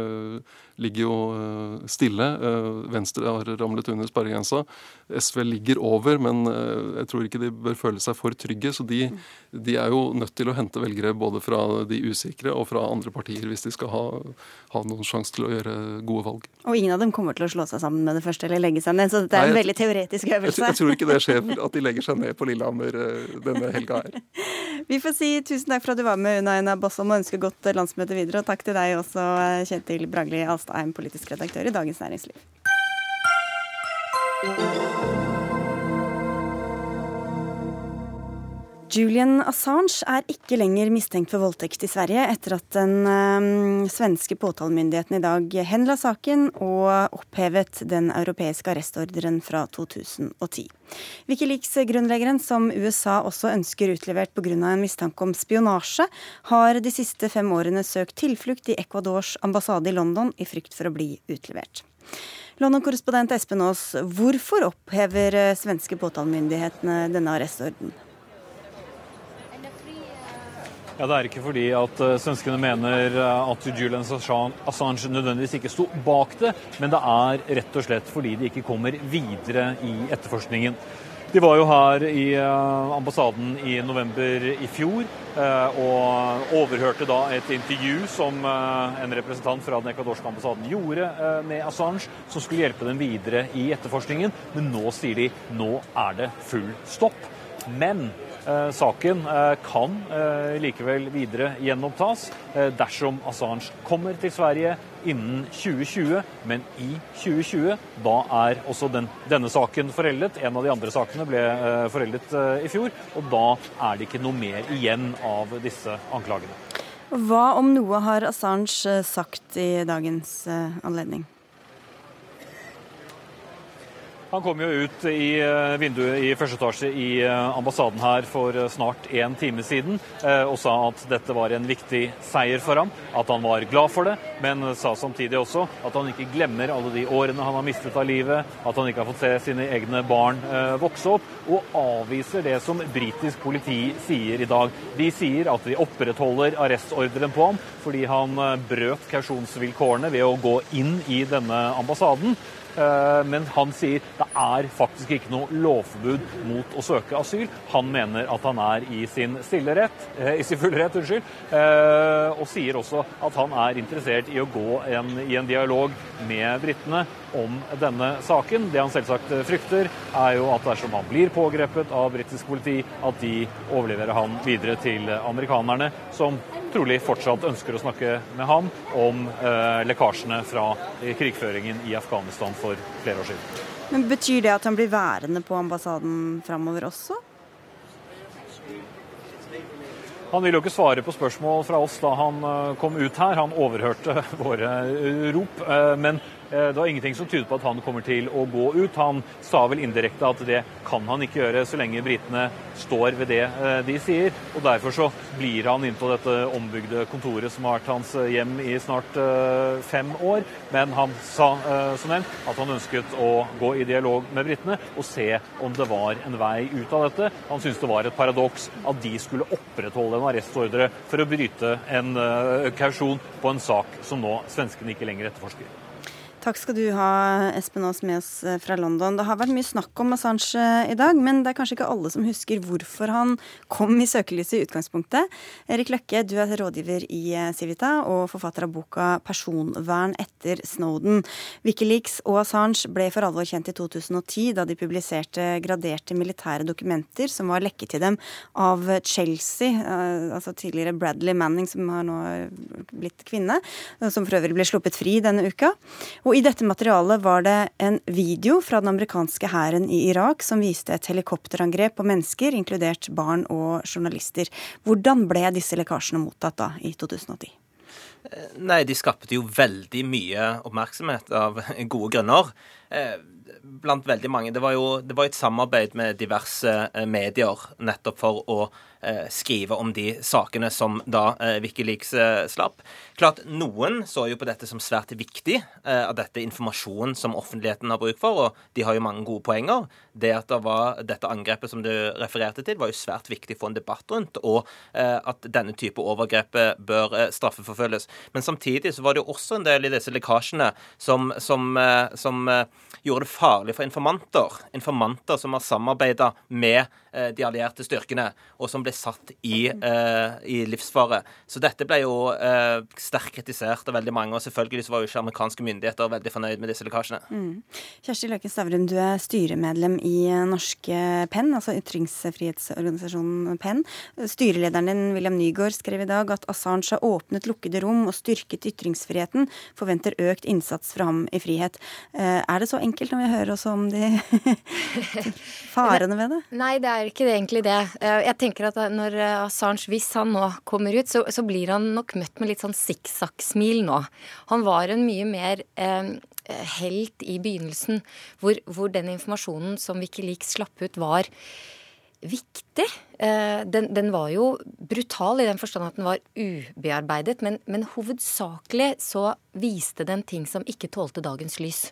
G: ligger jo eh, stille. Eh, Venstre har ramlet under sperregrensa. SV ligger over, men eh, jeg tror ikke de bør føle seg for trygge. Så de, de er jo nødt til å hente velgere både fra de usikre og fra andre partier hvis de skal ha, ha noen sjanse til å gjøre gode valg.
A: Og ingen av dem kommer til å slå seg sammen med det første eller legge seg ned, så det er Nei, en veldig teoretisk øvelse.
G: Jeg, jeg, tror ikke det skjer at de legger seg ned på Lillehammer denne helga her.
A: Vi får si tusen takk for at du var med, Unaina Bossom, og ønsker godt landsmøte videre. Og takk til deg også, Kjetil Bragli Alstad. Astheim, politisk redaktør i Dagens Næringsliv. Julian Assange er ikke lenger mistenkt for voldtekt i Sverige etter at den øh, svenske påtalemyndigheten i dag henla saken og opphevet den europeiske arrestordren fra 2010. Wikileaks-grunnleggeren, som USA også ønsker utlevert pga. en mistanke om spionasje, har de siste fem årene søkt tilflukt i Ecuadors ambassade i London i frykt for å bli utlevert. London-korrespondent Espen Aas, hvorfor opphever eh, svenske påtalemyndighetene denne arrestordren?
I: Ja, Det er ikke fordi at uh, svenskene mener uh, at Julian Assange nødvendigvis ikke sto bak det, men det er rett og slett fordi de ikke kommer videre i etterforskningen. De var jo her i uh, ambassaden i november i fjor og overhørte da et intervju som en representant fra den ekvadorske ambassaden gjorde med Assange, som skulle hjelpe dem videre i etterforskningen. Men nå sier de nå er det full stopp. Men Eh, saken eh, kan eh, likevel videre gjenopptas dersom Assange kommer til Sverige innen 2020. Men i 2020, da er også den, denne saken foreldet. En av de andre sakene ble foreldet i fjor. Og da er det ikke noe mer igjen av disse anklagene.
A: Hva om noe har Assange sagt i dagens anledning?
I: Han kom jo ut i eh, vinduet i første etasje i eh, ambassaden her for eh, snart en time siden og sa at dette var en viktig seier for ham, at han var glad for det, men sa samtidig også at han ikke glemmer alle de årene han har mistet av livet, at han ikke har fått se sine egne barn vokse opp, og avviser det som britisk politi sier i dag. De sier at de opprettholder arrestordren på ham fordi han brøt kausjonsvilkårene ved å gå inn i denne ambassaden. Eh, men han sier det er faktisk ikke noe lovforbud mot å søke asyl. Han mener at han er i sin rett, eh, i sin fulle rett, unnskyld, eh, og sier også at han er interessert i å gå en, i en dialog med britene om denne saken. Det han selvsagt frykter, er jo at dersom han blir pågrepet av britisk politi, at de overleverer han videre til amerikanerne, som trolig fortsatt ønsker å snakke med ham om eh, lekkasjene fra krigføringen i Afghanistan for flere år siden.
A: Men Betyr det at han blir værende på ambassaden framover også?
I: Han vil jo ikke svare på spørsmål fra oss da han eh, kom ut her. Han overhørte våre rop. Eh, men Eh, det var ingenting som tydet på at han kommer til å gå ut. Han sa vel indirekte at det kan han ikke gjøre så lenge britene står ved det eh, de sier. Og Derfor så blir han inne på dette ombygde kontoret som har vært hans eh, hjem i snart fem år. Men han sa som nevnt at han ønsket å gå i dialog med britene og se om det var en vei ut av dette. Han syntes det var et paradoks at de skulle opprettholde en arrestordre for å bryte en kausjon på en sak som nå svenskene ikke lenger etterforsker.
A: Takk skal du ha, Espen Aas med oss eh, fra London. Det har vært mye snakk om Assange eh, i dag, men det er kanskje ikke alle som husker hvorfor han kom i søkelyset i utgangspunktet. Erik Løkke, du er rådgiver i eh, Civita og forfatter av boka 'Personvern etter Snowden'. Wikileaks og Assange ble for alvor kjent i 2010, da de publiserte graderte militære dokumenter som var lekket til dem av Chelsea, altså tidligere Bradley Manning, som har nå blitt kvinne, som for øvrig ble sluppet fri denne uka. Og i dette materialet var det en video fra den amerikanske hæren i Irak som viste et helikopterangrep på mennesker, inkludert barn og journalister. Hvordan ble disse lekkasjene mottatt da, i 2010?
J: Nei, de skapte jo veldig mye oppmerksomhet av gode grunner. Eh, blant veldig mange. Det var jo det var et samarbeid med diverse eh, medier nettopp for å eh, skrive om de sakene som da Wikileaks slapp. Klart, Noen så jo på dette som svært viktig, av dette informasjonen som offentligheten har bruk for, og de har jo mange gode poenger. Det at det var dette angrepet som du refererte til, var jo svært viktig for en debatt rundt, og at denne type overgrep bør straffeforfølges. Men samtidig så var det jo også en del i disse lekkasjene som, som, som gjorde det farlig for informanter. Informanter som har samarbeida med eh, de allierte styrkene, og som ble satt i, eh, i, livsfare. Så dette ble jo eh, sterkt kritisert av veldig mange, og selvfølgelig så var jo ikke amerikanske myndigheter veldig fornøyd med disse lekkasjene. Mm.
A: Kjersti Løken Stavrum, du er styremedlem i Norske Penn, altså ytringsfrihetsorganisasjonen Penn. Styrelederen din, William Nygaard, skrev i dag at Assange har åpnet lukkede rom og styrket ytringsfriheten, forventer økt innsats fra ham i frihet. Er det så enkelt når vi hører også om de farene ved det?
K: Nei, det er ikke egentlig det. Jeg tenker at når eh, Assange, hvis han nå kommer ut, så, så blir han nok møtt med litt sånn sikksakk-smil nå. Han var en mye mer eh, helt i begynnelsen, hvor, hvor den informasjonen som Wikileaks slapp ut, var viktig. Eh, den, den, var jo brutal i den forstand at den var ubearbeidet, men, men hovedsakelig så viste den ting som ikke tålte dagens lys.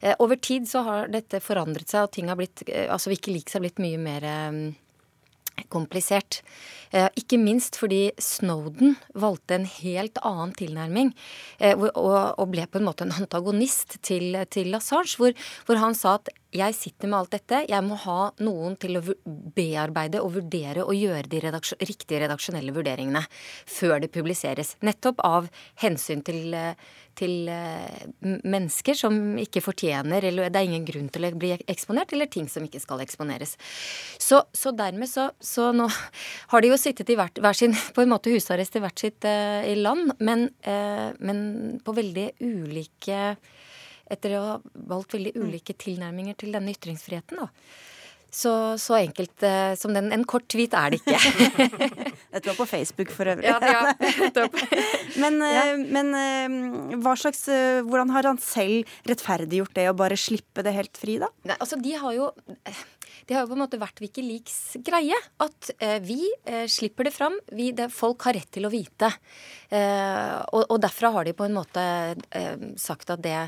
K: Eh, over tid så har dette forandret seg, og ting har blitt eh, Altså Wikileaks har blitt mye mer komplisert. Ikke minst fordi Snowden valgte en helt annen tilnærming og ble på en måte en antagonist til, til Assange, hvor, hvor han sa at jeg sitter med alt dette. Jeg må ha noen til å bearbeide og vurdere og gjøre de redaksjon riktige redaksjonelle vurderingene før det publiseres. Nettopp av hensyn til, til uh, mennesker som ikke fortjener, eller det er ingen grunn til å bli eksponert, eller ting som ikke skal eksponeres. Så, så dermed så, så, nå har de jo sittet i hvert, hver sin på en måte husarrest i hvert sitt i land, men, uh, men på veldig ulike etter å ha valgt veldig mm. ulike tilnærminger til denne ytringsfriheten. da. Så, så enkelt uh, som den. En kort tweet er det ikke.
A: Dette var på Facebook for øvrig.
K: Ja, ja.
A: men, ja. men hva slags, hvordan har han selv rettferdiggjort det å bare slippe det helt fri, da?
K: Nei, altså, de har jo det har jo på en måte vært Wikileaks greie. At eh, vi eh, slipper det fram. Vi, det, folk har rett til å vite. Eh, og, og, derfra har de på en måte eh, sagt at det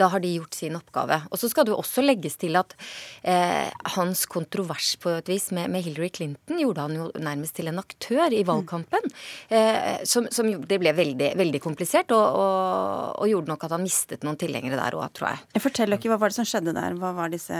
K: da har de gjort sin oppgave. Og så skal det jo også legges til at eh, hans kontrovers på et vis med, med, Hillary Clinton gjorde han jo nærmest til en aktør i valgkampen. Eh, som, som, det ble veldig, veldig komplisert, og, og, og, gjorde nok at han mistet noen tilhengere der òg, tror jeg.
A: Fortell ikke, Hva var det som skjedde der? Hva var disse,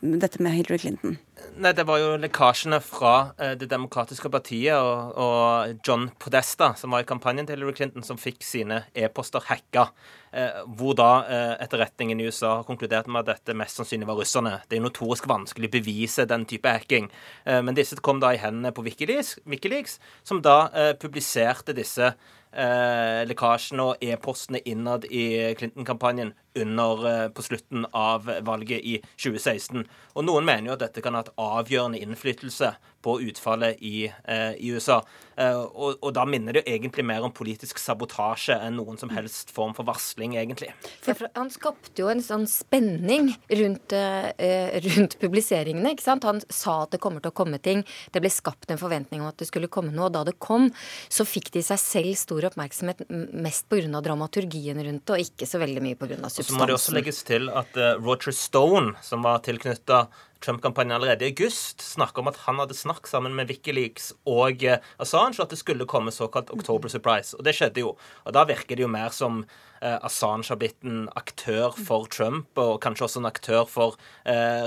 A: dette med Hillary Clinton?
J: Nei, Det var jo lekkasjene fra eh, Det demokratiske partiet og, og, John Podesta, som var i kampanjen til Hillary Clinton, som fikk sine e-poster hacka. Eh, hvor da eh, etterretningen i USA har konkludert med at dette mest sannsynlig var russerne. Det er notorisk vanskelig å bevise den type hacking. Eh, men disse kom da i hendene på Wikileaks, Wikileaks som da publiserte disse eh, lekkasjene og e-postene innad i Clinton-kampanjen under, eh, på slutten av valget i 2016. Og Noen mener jo at dette kan ha hatt avgjørende innflytelse på utfallet i, eh, i USA. Eh, og, og, da minner det jo egentlig mer om politisk sabotasje enn noen som helst form for varsling, egentlig.
K: For han skapte jo en sånn spenning rundt, eh, rundt publiseringene. ikke sant? Han sa at det kommer til å komme ting. Det ble skapt en forventning om at det skulle komme noe. Og da det kom, så fikk de seg selv stor oppmerksomhet mest pga. dramaturgien rundt det, og ikke så veldig mye pga. substansen.
J: Så må det også legges til at uh, Roger Stone, som var tilknytta Trump-kampanjen allerede i august, snakka om at han hadde snakket sammen med Wikileaks og uh, Assange, og at det skulle komme såkalt October Surprise. Og det skjedde jo. Og da virker det jo mer som uh, Assange har blitt en aktør for Trump, og kanskje også en aktør for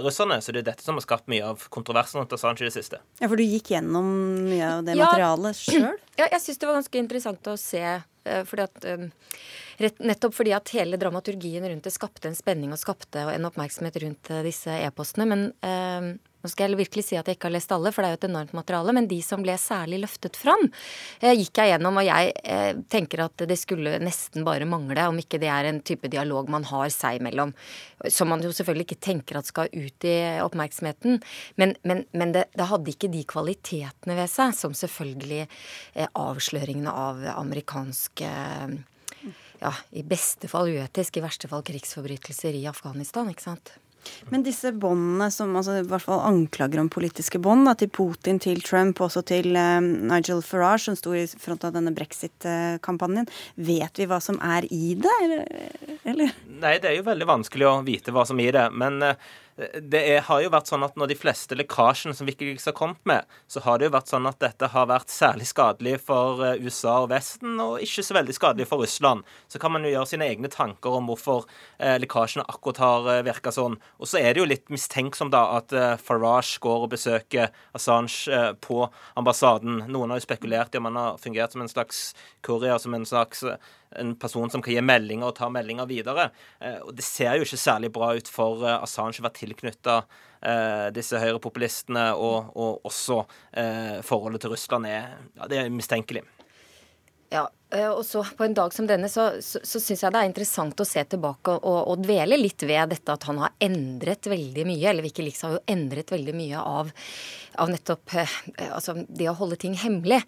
J: russerne. Så det er dette som har skapt mye av kontroversen rundt Assange i det siste.
A: Ja, for du gikk gjennom mye av det ja, materialet sjøl?
K: Ja, jeg syns det var ganske interessant å se, fordi at nettopp fordi at hele dramaturgien rundt det skapte en spenning og skapte en oppmerksomhet rundt eh, disse e-postene. Men eh, nå skal jeg virkelig si at jeg ikke har lest alle, for det er jo et enormt materiale. Men de som ble særlig løftet fram, eh, gikk jeg gjennom. Og jeg eh, tenker at det skulle nesten bare mangle om ikke det er en type dialog man har seg imellom. Som man jo selvfølgelig ikke tenker at skal ut i oppmerksomheten. Men, men, men det, det, hadde ikke de kvalitetene ved seg som selvfølgelig eh, avsløringene av amerikanske ja, i beste fall uetisk, i verste fall krigsforbrytelser i Afghanistan. ikke sant?
A: Men disse båndene, som altså, i hvert fall anklager om politiske bånd, til Putin, til Trump, også til um, Nigel Farage, som sto i front av denne brexit-kampanjen, vet vi hva som er i det, eller?
J: Nei, det er jo veldig vanskelig å vite hva som er i det. Men uh, det er, har jo vært sånn at når de fleste lekkasjene som Wikileaks har kommet med, så har det jo vært sånn at dette har vært særlig skadelig for eh, USA og Vesten, og ikke så veldig skadelig for Russland. Så kan man jo gjøre sine egne tanker om hvorfor eh, lekkasjene akkurat har eh, virka sånn. Og så er det jo litt mistenksomt da at eh, Farage går og besøker Assange eh, på ambassaden. Noen har jo spekulert i om han har fungert som en slags courier, som en slags eh, en person som kan gi meldinger og ta meldinger videre. Eh, og Det ser jo ikke særlig bra ut for eh, Assange å være tilknytta eh, disse høyrepopulistene, og, og også forholdet til Russland er, ja, det er mistenkelig.
K: Ja, og så På en dag som denne så, så, så syns jeg det er interessant å se tilbake og, og, dvele litt ved dette at han har endret veldig mye, eller Wikileaks har jo endret veldig mye av, av nettopp eh, altså det å holde ting hemmelig.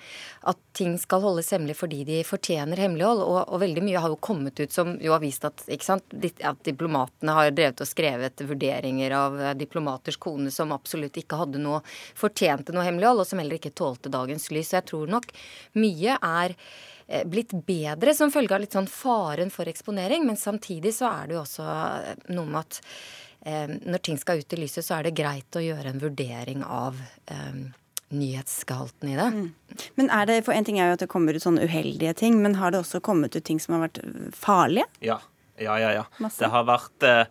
K: At ting skal holdes hemmelig fordi de fortjener hemmelighold. Og, og veldig mye har jo kommet ut som jo har vist at, sant, at diplomatene har drevet og skrevet vurderinger av eh, diplomaters kone som absolutt ikke hadde noe fortjente noe hemmelighold, og som heller ikke tålte dagens lys. Så jeg tror nok mye er Eh, blitt bedre som følge av litt sånn faren for eksponering. Men samtidig så er det jo også eh, noe med at eh, når ting skal ut i lyset, så er det greit å gjøre en vurdering av eh, nyhetsgehalten i det. Mm.
A: Men er det, for En ting er jo at det kommer ut sånne uheldige ting, men har det også kommet ut ting som har vært farlige?
J: Ja. Ja, ja, ja. Masse. Det har vært eh,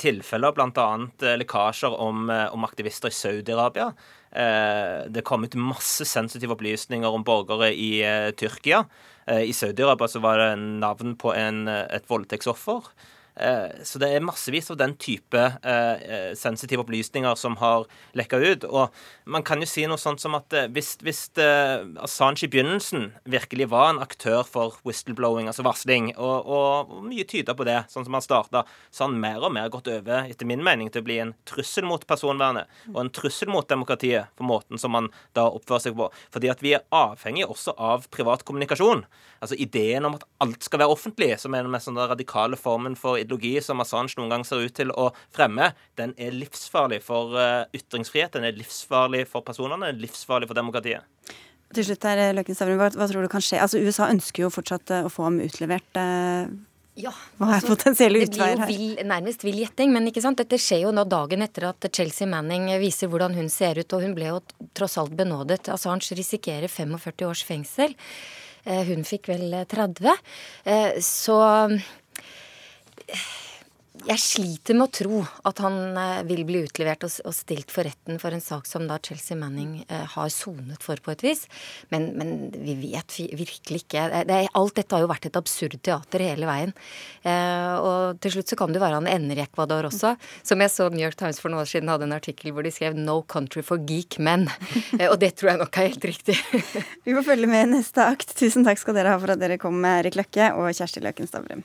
J: tilfeller, bl.a. Eh, lekkasjer om, eh, om aktivister i Saudi-Arabia. Eh, det kom ut masse sensitive opplysninger om borgere i eh, Tyrkia. Eh, I Saudi-Arabia var det navn på en, et voldtektsoffer. Eh, så det er massevis av den type eh, eh, sensitive opplysninger som har lekka ut. Og man kan jo si noe sånt som at hvis, hvis Assange i begynnelsen virkelig var en aktør for whistleblowing, altså varsling, og, og, mye tyder på det, sånn som han starta, så har han mer og mer gått over, etter min mening, til å bli en trussel mot personvernet og en trussel mot demokratiet på måten som man da oppfører seg på. Fordi at vi er avhengig også av privat kommunikasjon. Altså ideen om at alt skal være offentlig, som er den mest radikale formen for ideologi som Assange noen gang ser ut til å fremme, den er livsfarlig for uh, ytringsfrihet, den er livsfarlig for personene, den er livsfarlig for demokratiet.
A: Til slutt her, Løken Stavrum, hva, hva, tror du kan skje? Altså, USA ønsker jo fortsatt uh, å få ham utlevert. Uh,
K: ja,
A: Hva er altså, potensielle utveier
K: her? Det blir jo nærmest vill gjetting, men ikke sant? dette skjer jo nå dagen etter at Chelsea Manning viser hvordan hun ser ut, og hun ble jo tross alt benådet. Assange risikerer 45 års fengsel. Hun fikk vel 30. Så jeg sliter med å tro at han eh, vil bli utlevert og stilt for retten for en sak som da Chelsea Manning eh, har sonet for på et vis. Men, men vi vet virkelig ikke. Alt dette har jo vært et absurd teater hele veien. Eh, og til slutt så kan det være han ender i Ecuador også. Som jeg så New York Times for noen år siden hadde en artikkel hvor de skrev 'No country for geek men'. og det tror jeg nok er helt riktig.
A: vi får følge med i neste akt. Tusen takk skal dere ha for at dere kom, Erik Løkke og Kjersti Løken Stavrum.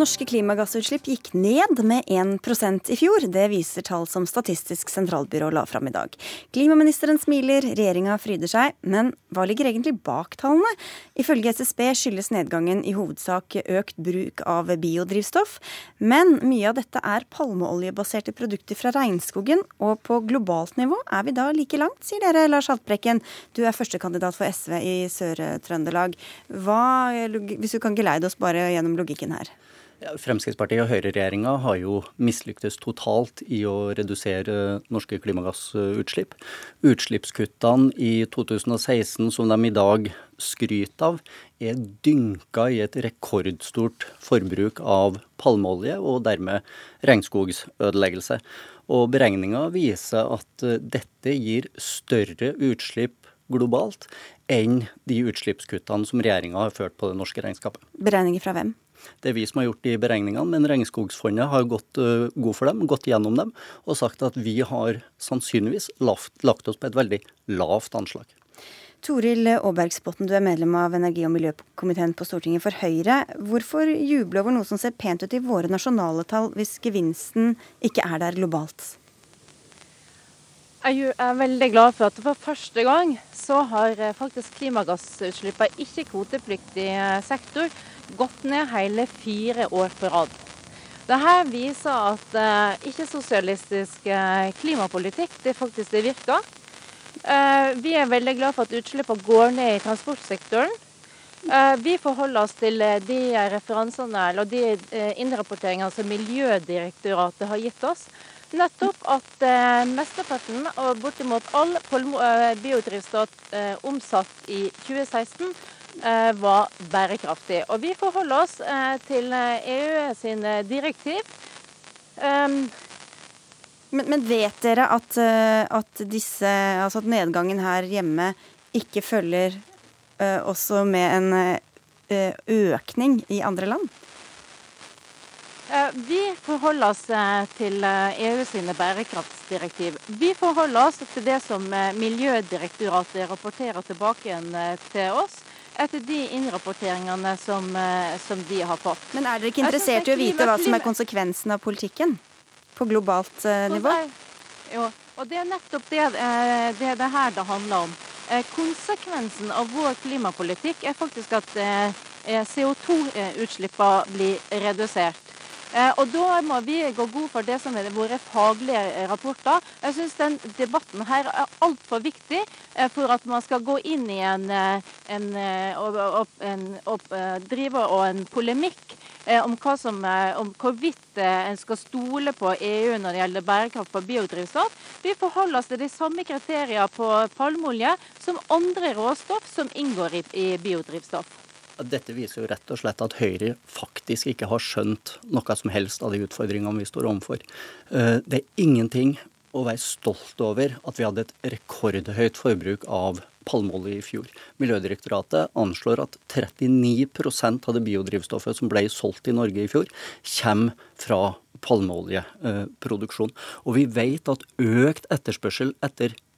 A: Norske klimagassutslipp gikk ned med 1% i fjor. Det viser tall som Statistisk sentralbyrå la fram i dag. Klimaministeren smiler, regjeringa fryder seg. Men hva ligger egentlig bak tallene? Ifølge SSB skyldes nedgangen i hovedsak økt bruk av biodrivstoff. Men mye av dette er palmeoljebaserte produkter fra regnskogen. Og på globalt nivå er vi da like langt, sier dere, Lars Haltbrekken. Du er førstekandidat for SV i Sør-Trøndelag. Hvis du kan geleide oss bare gjennom logikken her?
L: Fremskrittspartiet og høyreregjeringa har jo mislyktes totalt i å redusere norske klimagassutslipp. Utslippskuttene i 2016 som de i dag skryter av, er dynka i et rekordstort forbruk av palmeolje og dermed regnskogsødeleggelse. Og beregninga viser at dette gir større utslipp globalt enn de utslippskuttene som regjeringa har ført på det norske regnskapet.
A: Beregninger fra hvem?
L: Det er vi som har gjort de beregningene, men Regnskogsfondet har gått uh, god for dem, gått gjennom dem og sagt at vi har sannsynligvis lagt oss på et veldig lavt anslag.
A: Toril Aabergsbotten, du er medlem av energi- og miljøkomiteen på Stortinget for Høyre. Hvorfor juble over noe som ser pent ut i våre nasjonale tall, hvis gevinsten ikke er der globalt?
M: Jeg er veldig glad for at for første gang så har eh, faktisk klimagassutslippene ikke-kvotepliktig eh, sektor gått ned hele fire år på rad. Dette viser at eh, ikke-sosialistisk eh, klimapolitikk det faktisk det virker. Eh, vi er veldig glad for at utslippene går ned i transportsektoren. vi forholder oss til de referansene eller de innrapporteringene som Miljødirektoratet har gitt oss. Nettopp at mesteparten og bortimot all biodrivstoff omsatt i 2016 Eh, var bærekraftig. Og vi forholder oss eh, til EU eh, e sin direktiv.
A: Um, men, men, vet dere at, at, disse, altså at, nedgangen her hjemme ikke følger uh, også med en uh, økning i andre land?
M: Vi forholder oss til EU sine bærekraftsdirektiv. Vi forholder oss til det som Miljødirektoratet rapporterer tilbake til oss etter de innrapporteringene som, eh, som, de har fått.
A: Men er dere ikke interessert i å vite hva som er konsekvensen av politikken på globalt uh, nivå?
M: Jo, og det er nettopp det eh, det, det her det handler om. Konsekvensen av vår klimapolitikk er faktisk at CO2-utslippene blir redusert. Eh, og Da må vi gå god for det som er våre faglige rapporter. Jeg syns den debatten her er altfor viktig eh, for at man skal gå inn i en, eh, en, en, en drive og en polemikk om, som, om, hvorvidt en skal stole på EU når det gjelder bærekraft på biodrivstoff. Vi forholder oss til de samme kriterier på palmeolje som andre råstoff som inngår i, i biodrivstoff.
L: Dette viser jo rett og slett at Høyre faktisk ikke har skjønt noe som helst av de utfordringene vi står overfor. Eh, det er ingenting å være stolt over at vi hadde et rekordhøyt forbruk av palmeolje i fjor. Miljødirektoratet anslår at 39% av det biodrivstoffet som ble solgt i Norge i fjor, kommer fra palmeoljeproduksjon. Og vi vet at økt etterspørsel etter palmeolje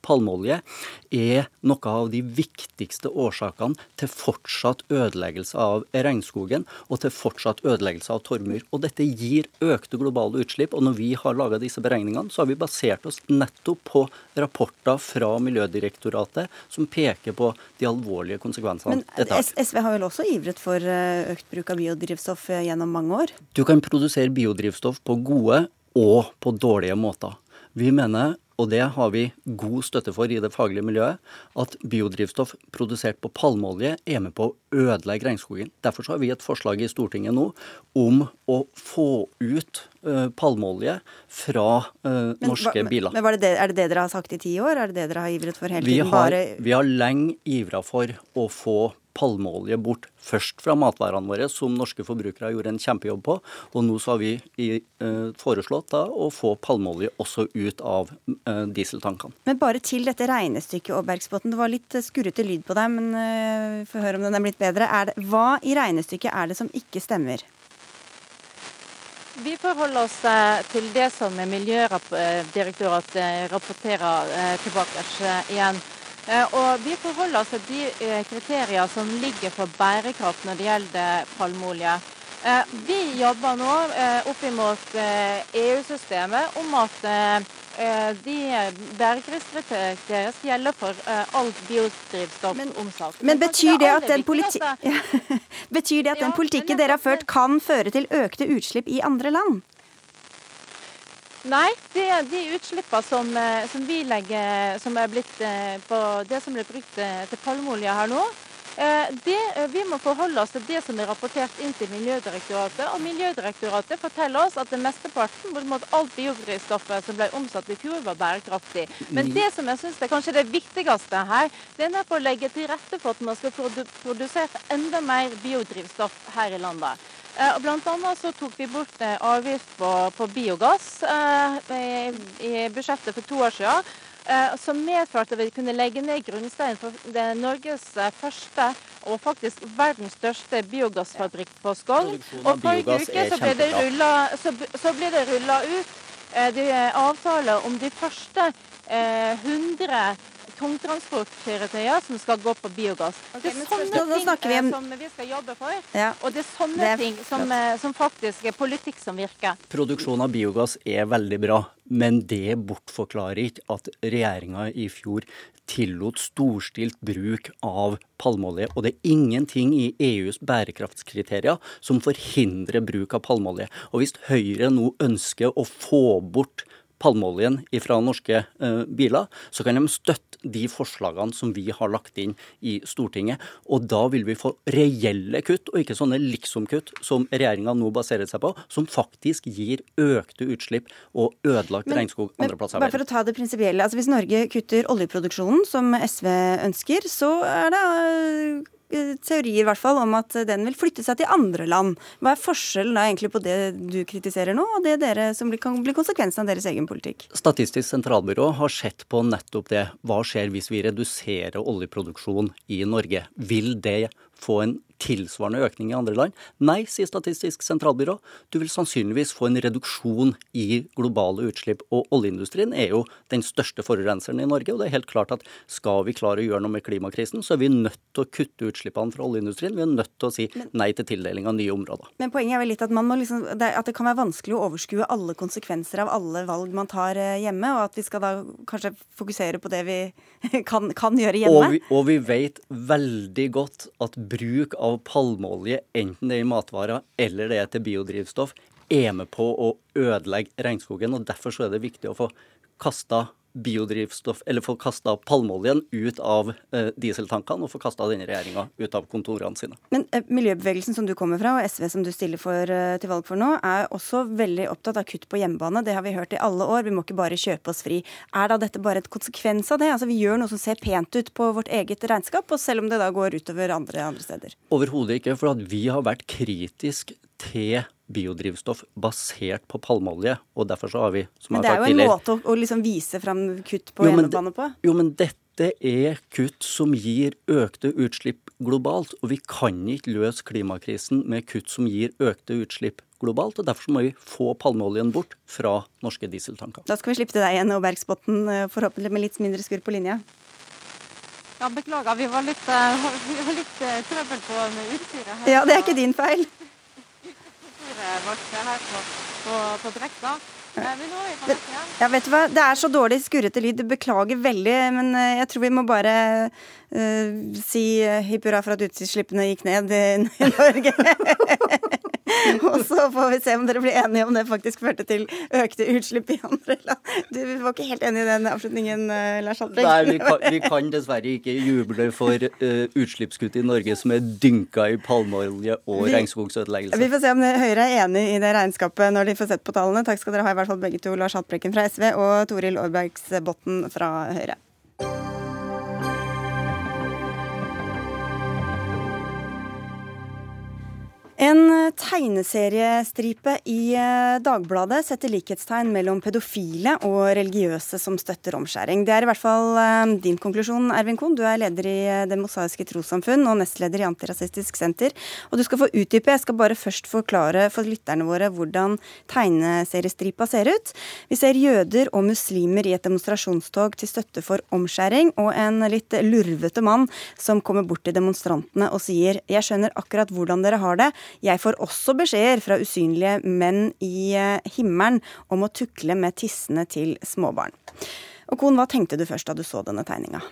L: er noe av de viktigste årsakene til fortsatt ødeleggelse av regnskogen og til fortsatt ødeleggelse av torvmyr. Og dette gir økte globale utslipp. Og når vi har laga disse beregningene, så har vi basert oss nettopp på rapporter fra Miljødirektoratet som peker på de alvorlige konsekvensene
A: Men dette har. SV har vel også ivret for eh, økt bruk av biodrivstoff eh, gjennom mange år?
L: Du kan produsere biodrivstoff på gode og på dårlige måter. Vi mener og det har vi god støtte for i det faglige miljøet, at biodrivstoff produsert på palmeolje er med på å ødelegge regnskogen. Derfor har vi et forslag i Stortinget nå om å få ut uh, palmeolje fra uh, norske
A: men,
L: biler.
A: Men det, Er det det dere har sagt i ti år? Er det det dere har ivret for hele
L: vi
A: tiden?
L: Har. Vi har lenge ivra for å få palmeolje bort. Først fra matvarene våre, som norske forbrukere gjorde en kjempejobb på. Og nå så har vi i, eh, foreslått da, å få palmeolje også ut av eh, dieseltankene.
A: Men bare til dette regnestykket, Aabergsbotn. Det var litt eh, skurrete lyd på deg, men eh, vi får høre om den er blitt bedre. Er det, hva i regnestykket er det som ikke stemmer?
M: Vi forholder oss eh, til det som Miljødirektoratet rapporterer tilbake igjen. Eh, og Vi forholder oss til de eh, kriterier som ligger for bærekraft når det gjelder palmeolje. Eh, vi jobber nå opp mot EU-systemet om at de bærekraftskriteriene skal gjelde for alt biodrivstoff men, omsatt.
A: Men betyr det, at den, politi betyr det at den politikken dere har ført kan føre til økte utslipp i andre land?
M: Nei, det er de utslippene som, eh, som, vi legger som er blitt eh, på det som blir brukt eh, til palmeolje her nå. Det, vi må forholde oss til det som er rapportert inn til Miljødirektoratet. Og Miljødirektoratet forteller oss at det mesteparten, bortimot alt biodrivstoffet som ble omsatt i fjor, var bærekraftig. Men det som jeg syns er kanskje det viktigste her, det er å legge til rette for at man skal produsere enda mer biodrivstoff her i landet. Eh, blant annet så tok vi bort eh, avgift på, på biogass eh, i, i, budsjettet for to år siden. Som medførte at vi kunne legge ned grunnsteinen for det Norges første og faktisk verdens største biogassfabrikk på Skogn. Og forrige uke så ble, det rullet, så, så ble det rulla ut de avtaler om de første 100 tungtransportkjøretøyer som skal gå på biogass. Okay, det er sånne ting vi som vi skal jobbe for. Ja. Og det er sånne det er... ting som, eh, som, faktisk er politikk som virker.
L: Produksjon av biogass er veldig bra, men det bortforklarer ikke at regjeringa i fjor tillot storstilt bruk av palmeolje. Og det er ingenting i EUs bærekraftskriterier som forhindrer bruk av palmeolje. Og hvis Høyre nå ønsker å få bort palmeoljen fra norske uh, biler, så kan de støtte de forslagene som vi har lagt inn i Stortinget. Og da vil vi få reelle kutt, og ikke sånne liksom-kutt som regjeringa nå baserer seg på, som faktisk gir økte utslipp og ødelagt men, regnskog andre plasser.
A: Bare for å ta det prinsipielle. Altså, hvis Norge kutter oljeproduksjonen, som SV ønsker, så er det Eh, teorier i hvert fall om at den vil flytte seg til andre land. Hva er forskjellen da egentlig på det du kritiserer nå, og det dere, som kan bli konsekvensen av deres egen politikk?
L: Statistisk sentralbyrå har sett på nettopp det. Hva skjer hvis vi reduserer oljeproduksjon i Norge? Vil det få en tilsvarende økning i andre land? Nei, sier Statistisk sentralbyrå. Du vil sannsynligvis få en reduksjon i globale utslipp. Og oljeindustrien er jo den største forurenseren i Norge. Og det er helt klart at skal vi klare å gjøre noe med klimakrisen, så er vi nødt til å kutte utslippene fra oljeindustrien. Vi er nødt til å si nei til tildeling av nye områder.
A: Men poenget er vel litt at, liksom, at det kan være vanskelig å overskue alle konsekvenser av alle valg man tar eh, hjemme, og at vi skal da kanskje fokusere på det vi kan, kan gjøre hjemme.
L: Og vi, og vi vet veldig godt at bruk av palmeolje, enten det er i matvarer eller det er til biodrivstoff, er med på å ødelegge regnskogen. og Derfor er det viktig å få kasta biodrivstoff, eller få kasta palmeoljen ut av eh, dieseltankene, og få kasta denne regjeringa ut av kontorene sine.
A: Men eh, miljøbevegelsen som du kommer fra, og SV som du stiller for, eh, til valg for nå, er også veldig opptatt av kutt på hjemmebane. Det har vi hørt i alle år. Vi må ikke bare kjøpe oss fri. Er da dette bare et konsekvens av det? Altså Vi gjør noe som ser pent ut på vårt eget regnskap, og selv om det da går utover andre, andre steder?
L: Overhodet ikke. For at vi har vært kritisk til biodrivstoff basert på palmeolje. Og derfor så har vi,
A: som Men det er jo en måte å, å liksom vise fram kutt på hjemmebane på?
L: Jo, men dette er kutt som gir økte utslipp globalt. Og vi kan ikke løse klimakrisen med kutt som gir økte utslipp globalt. og Derfor må vi få palmeoljen bort fra norske dieseltanker.
A: Da skal vi slippe til deg igjen, Bergsbotten, eh, forhåpentlig med litt mindre skurr på linja.
M: Ja, Beklager, vi var litt, vi var litt uh, trøbbel på med utstyret her.
A: Ja, det er ikke din feil
M: Brekta.
A: Ja, vet du hva? Det er så dårlig skurrete lyd. Beklager veldig, men eh, jeg tror vi må bare uh, si hipp hurra for at utslippene gikk ned i Norge. og så får vi se om dere blir enige om det faktisk førte til økte utslipp i andre land. Du var ikke helt enig i den avslutningen, eh, Lars Haltbrekk?
L: Nei, vi kan, vi kan, dessverre ikke juble for uh, utslippskutt i Norge som er dynka i palmeolje og regnskogsødeleggelse.
A: Vi får se om Høyre er enig i det regnskapet når de får sett på tallene. Takk skal dere ha, i hvert fall begge to. Lars Haltbrekken fra SV og Toril Aarbergsbotten fra Høyre. En tegneseriestripe i eh, Dagbladet setter likhetstegn mellom pedofile og religiøse som støtter omskjæring. Det er i hvert fall eh, din konklusjon, Ervin Kohn. Du er leder i eh, Det mosaiske trossamfunn og nestleder i Antirasistisk Senter. Og du skal få utdype. Jeg skal bare først forklare for lytterne våre hvordan tegneseriestripa ser ut. Vi ser jøder og muslimer i et demonstrasjonstog til støtte for omskjæring, og en litt lurvete mann som kommer bort til demonstrantene og sier 'Jeg skjønner akkurat hvordan dere har det'. Jeg får også beskjeder fra usynlige menn i eh, himmelen om å tukle med tissene til småbarn. Og Kon, hva tenkte du først da du så denne tegninga?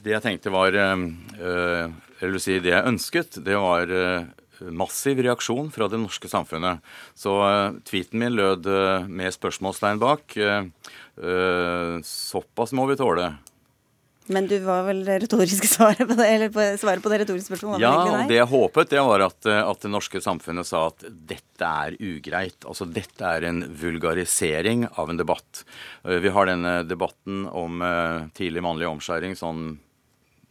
N: Det jeg tenkte var øh, Eller si det jeg ønsket, det var øh, massiv reaksjon fra det norske samfunnet. Så uh, tweeten min lød uh, med spørsmålstegn bak. Uh, såpass må vi tåle.
A: Men du var vel det retoriske svaret på det, eller på, svaret på det retoriske spørsmålet?
N: Ja, og det jeg håpet, det var at, at, det norske samfunnet sa at dette er ugreit. Altså dette er en vulgarisering av en debatt. Eh, vi har denne debatten om uh, tidlig mannlig omskjæring sånn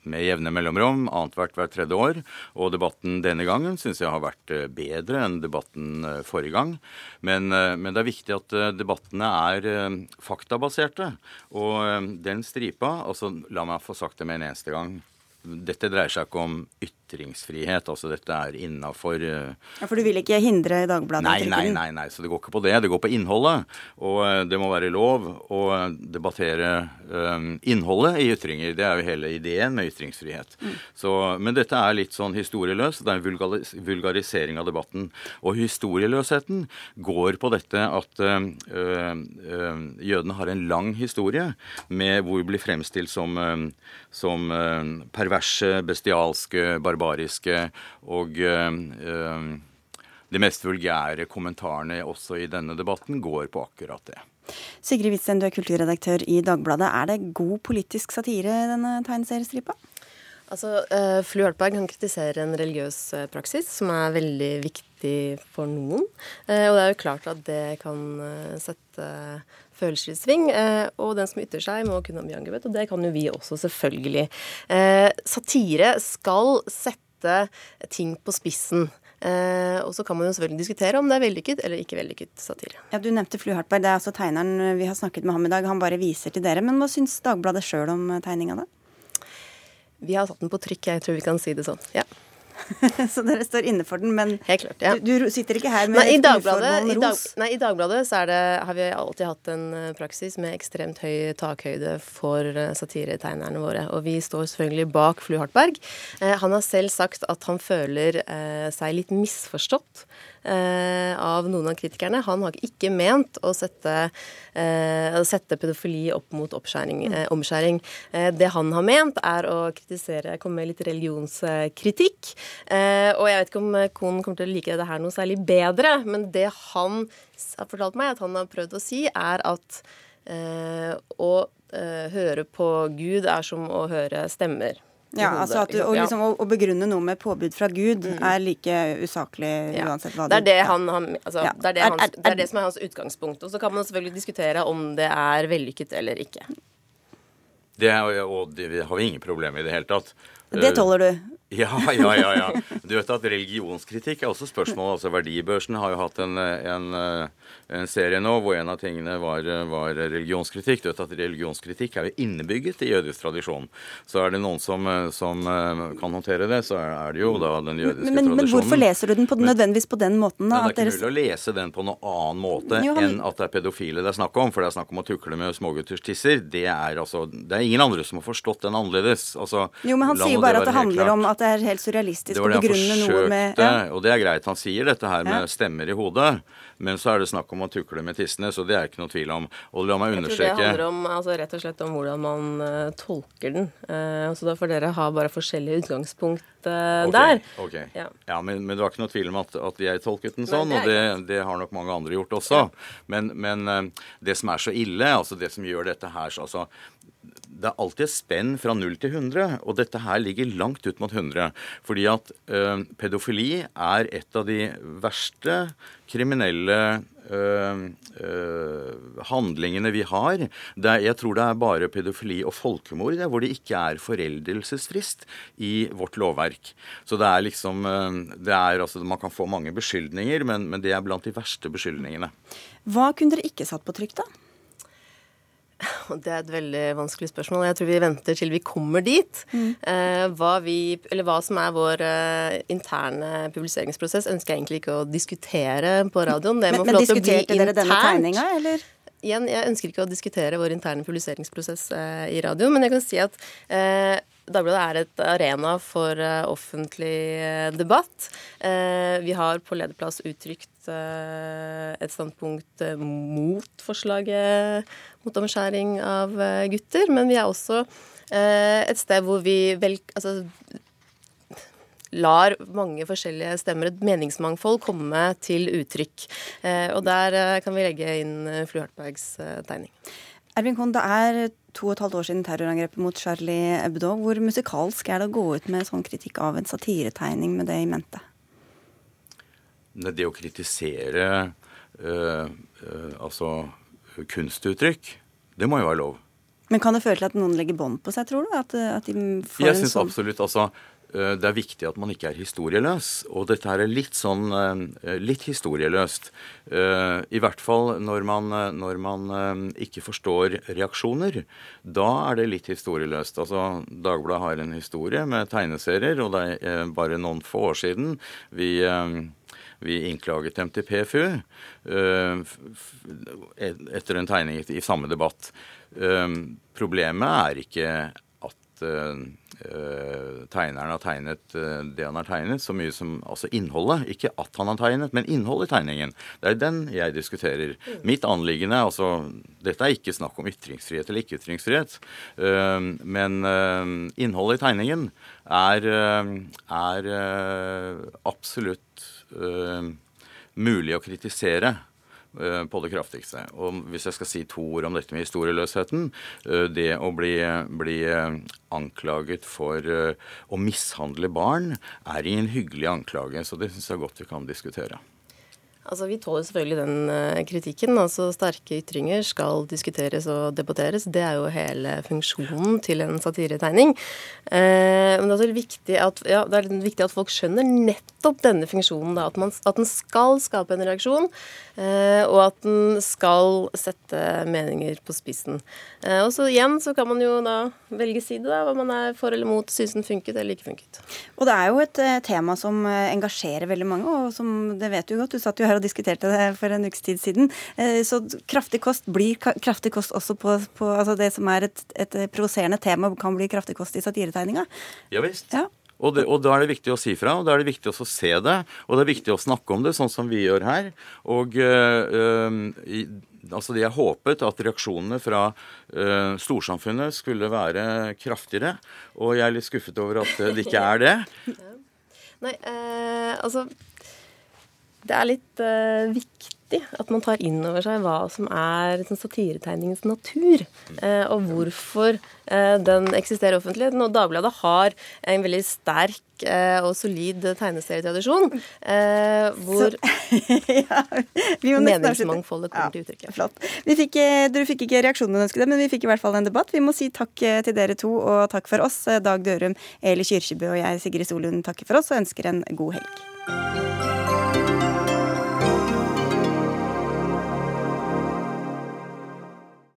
N: med jevne mellomrom, annethvert hvert tredje år. Og debatten denne gangen syns jeg har vært eh, bedre enn debatten eh, forrige gang. Men, eh, men, det er viktig at debattene er faktabaserte. Og den stripa altså La meg få sagt det med en eneste gang. Dette dreier seg ikke om ytringsfrihet. altså Dette er innafor uh...
A: Ja, For du vil ikke hindre Dagbladet?
N: Nei, nei, nei, nei, så det går ikke på det. Det går på innholdet. Og uh, det må være lov å debattere um, innholdet i ytringer. Det er jo hele ideen med ytringsfrihet. Mm. Så, men dette er litt sånn historieløst. Det er en vulgarisering av debatten. Og historieløsheten går på dette at uh, jødene har en lang historie med hvor de blir fremstilt som, som perverse perverse, bestialske, barbariske og øh, de mest vulgære kommentarene også i denne debatten går på akkurat det.
A: Sigrid Witzen, du er kulturredaktør i Dagbladet. Er det god politisk satire, denne tegneseriestripa?
O: Altså, uh, Flu Hartberg kan kritisere en religiøs praksis som er veldig viktig for noen. Uh, og det er jo klart at det kan sette følelser i sving. Eh, og den som ytrer seg, må kunne bli angrepet. Og det kan jo vi også, selvfølgelig. Eh, satire skal sette ting på spissen. Eh, og så kan man jo selvfølgelig diskutere om det er vellykket eller ikke vellykket satire.
A: Ja, Du nevnte Flu Hartberg. Det er altså tegneren vi har snakket med ham i dag. Han bare viser til dere. Men hva syns Dagbladet sjøl om tegninga, da?
O: Vi har satt den på trykk, jeg tror vi kan si det sånn. Ja.
A: så dere står inne for den, men
O: Helt klart, ja.
A: du, du, sitter ikke her med
O: nei, i Dagbladet, i dag, nei, i Dagbladet så det, har vi alltid hatt en eh, praksis med ekstremt høy takhøyde for eh, satiretegnerne våre. Og vi står selvfølgelig bak Flu Hartberg. Eh, han har selv sagt at han føler eh, seg litt misforstått av noen av kritikerne. Han har ikke ment å sette, eh, sette pedofili opp mot mm. omskjæring. det han har ment, er å kritisere, komme med litt religionskritikk. Eh, og jeg vet ikke om Kohn kommer til å like det her noe særlig bedre, men det han har fortalt meg at han har prøvd å si, er at Å høre på Gud er som å høre stemmer.
A: Ja, altså at du, og liksom, å, å, begrunne noe med påbud fra Gud mm. er like usaklig ja. uansett hva
O: det er. Det, han, han, altså, ja. det, er det, hans, det er det som er hans utgangspunkt. Og så kan man selvfølgelig diskutere om det er vellykket eller ikke.
N: Det, og det har vi ingen problem i det hele tatt.
A: Det tåler du?
N: Ja, ja, ja. ja. Du vet at Religionskritikk er også spørsmål. altså Verdibørsen har jo hatt en, en, en serie nå hvor en av tingene var, var, religionskritikk. Du vet at Religionskritikk er jo innebygget i jødisk tradisjon. Så er det noen som, som kan håndtere det, så er det jo da den jødiske
A: men, men,
N: tradisjonen.
A: Men hvorfor leser du den på, nødvendigvis på den måten?
N: da? Det er ikke mulig å lese den på noen annen måte jo, han... enn at det er pedofile det er snakk om. For det er snakk om å tukle med smågutters tisser. Det er altså Det er ingen andre som har forstått den annerledes. Altså,
A: jo, men han sier bare at det handler om at det er helt surrealistisk å begrunne noe med Det var det han
N: ja. Og det er greit, han sier dette her med ja. stemmer i hodet, men så er det snakk om å tukle med tissene, så det er ikke noe tvil om. Og la meg understreke
O: Jeg tror det handler om, altså, rett og slett om hvordan man uh, tolker den. Uh, så da får dere ha bare forskjellige utgangspunkt uh, okay, der.
N: Ok, ja, ja men, men, det var ikke noe tvil om at, at jeg tolket den sånn, og det, det, har nok mange andre gjort også. Men, men det som er så ille, altså det som gjør dette her så altså, det er alltid et spenn fra 0 til 100, og dette her ligger langt ut mot 100. Fordi at ø, pedofili er et av de verste kriminelle ø, ø, handlingene vi har. Er, jeg tror det er bare pedofili og folkemord hvor det ikke er foreldelsesfrist i vårt lovverk. Så det er liksom det er, altså, Man kan få mange beskyldninger, men, men det er blant de verste beskyldningene.
A: Hva kunne dere ikke satt på trykk, da?
O: Det er et veldig vanskelig spørsmål. Jeg tror vi venter til vi kommer dit. Mm. Eh, hva, vi, hva, som er vår uh, interne publiseringsprosess, ønsker jeg egentlig ikke å diskutere på radioen. Det
A: må men, få lov til å bli internt. dere denne tegninga, eller?
O: Igjen, jeg ønsker ikke å diskutere vår interne publiseringsprosess uh, i radioen, men jeg kan si at uh, Dagbladet er et arena for offentlig debatt. Vi har på lederplass uttrykt et standpunkt mot forslaget mot omskjæring av gutter, men vi er også et sted hvor vi vel, altså, lar mange forskjellige stemmer, et meningsmangfold, komme til uttrykk. Og der kan vi legge inn Flu Hartbergs tegning.
A: Ervin Kohn, det er to og et halvt år siden terrorangrepet mot Charlie Hebdo. Hvor musikalsk er det å gå ut med sånn kritikk av en satiretegning med det i mente?
N: Det å kritisere øh, øh, altså kunstuttrykk, det må jo være lov.
A: Men kan det føre til at noen legger bånd på seg, tror du? At, at
N: de får Jeg syns sånn... absolutt. altså Eh, det er viktig at man ikke er historieløs. Og dette her er litt sånn eh, litt historieløst. Eh, I hvert fall når man, når man ikke forstår reaksjoner. Da er det litt historieløst. Altså, Dagbladet har en historie med tegneserier, og det er bare noen få år siden vi vi innklaget dem til PFU etter en tegning i samme debatt. Problemet er ikke at Eh, tegneren har tegnet eh, det han har tegnet, så mye som altså innholdet. Ikke at han har tegnet, men innholdet i tegningen. Det er den jeg diskuterer. Mitt anliggende altså, Dette er ikke snakk om ytringsfrihet eller ikke-ytringsfrihet. Eh, men innholdet i tegningen er, er absolutt mulig å kritisere. Eh, på det kraftigste. Og hvis jeg skal si to ord om dette med historieløsheten eh, Det å bli, bli eh, anklaget for å mishandle barn er ingen hyggelig anklage, så det syns jeg godt vi kan diskutere.
O: Altså, Vi tåler selvfølgelig den uh, kritikken. altså Sterke ytringer skal diskuteres og debatteres. Det er jo hele funksjonen til en satiretegning. Eh, men det er, viktig at, ja, det er viktig at folk skjønner nettopp denne funksjonen. Da, at, man, at den skal skape en reaksjon, eh, og at den skal sette meninger på spissen. og så igjen så kan man jo da velge side, da, hva man er for eller mot, synes den funket eller ikke funket.
A: Og det er jo et tema som engasjerer veldig mange, og som det vet du godt. Du satt jo her og diskuterte det for en ukes tid siden. Eh, så kraftig kost blir kraftig kost også på, på altså det som er et, et provoserende tema, kan bli kraftig kost i satiretegninga.
N: Ja visst. Ja. Og, det, og, da er det viktig å si fra, og da er det viktig å se det. Og det er viktig å snakke om det, sånn som vi gjør her. Og øh, i, altså Jeg håpet at reaksjonene fra øh, storsamfunnet skulle være kraftigere. Og jeg er litt skuffet over at det ikke er det.
O: Nei, øh, altså det er litt uh, viktig at man tar inn over seg hva som er sånn, satiretegningens natur, uh, og hvorfor uh, den eksisterer i offentligheten. Og Dagbladet har en veldig sterk og solid tegneserietradisjon, hvor ja, meningsmangfoldet kommer ja, til uttrykk.
A: Flott. Fikk, dere fikk ikke reaksjonen du ønsket, men vi fikk i hvert fall en debatt. Vi må si takk til dere to, og takk for oss. Dag Dørum, Eli Kyrkjebø og jeg, Sigrid Solund, takker for oss og ønsker en god helg.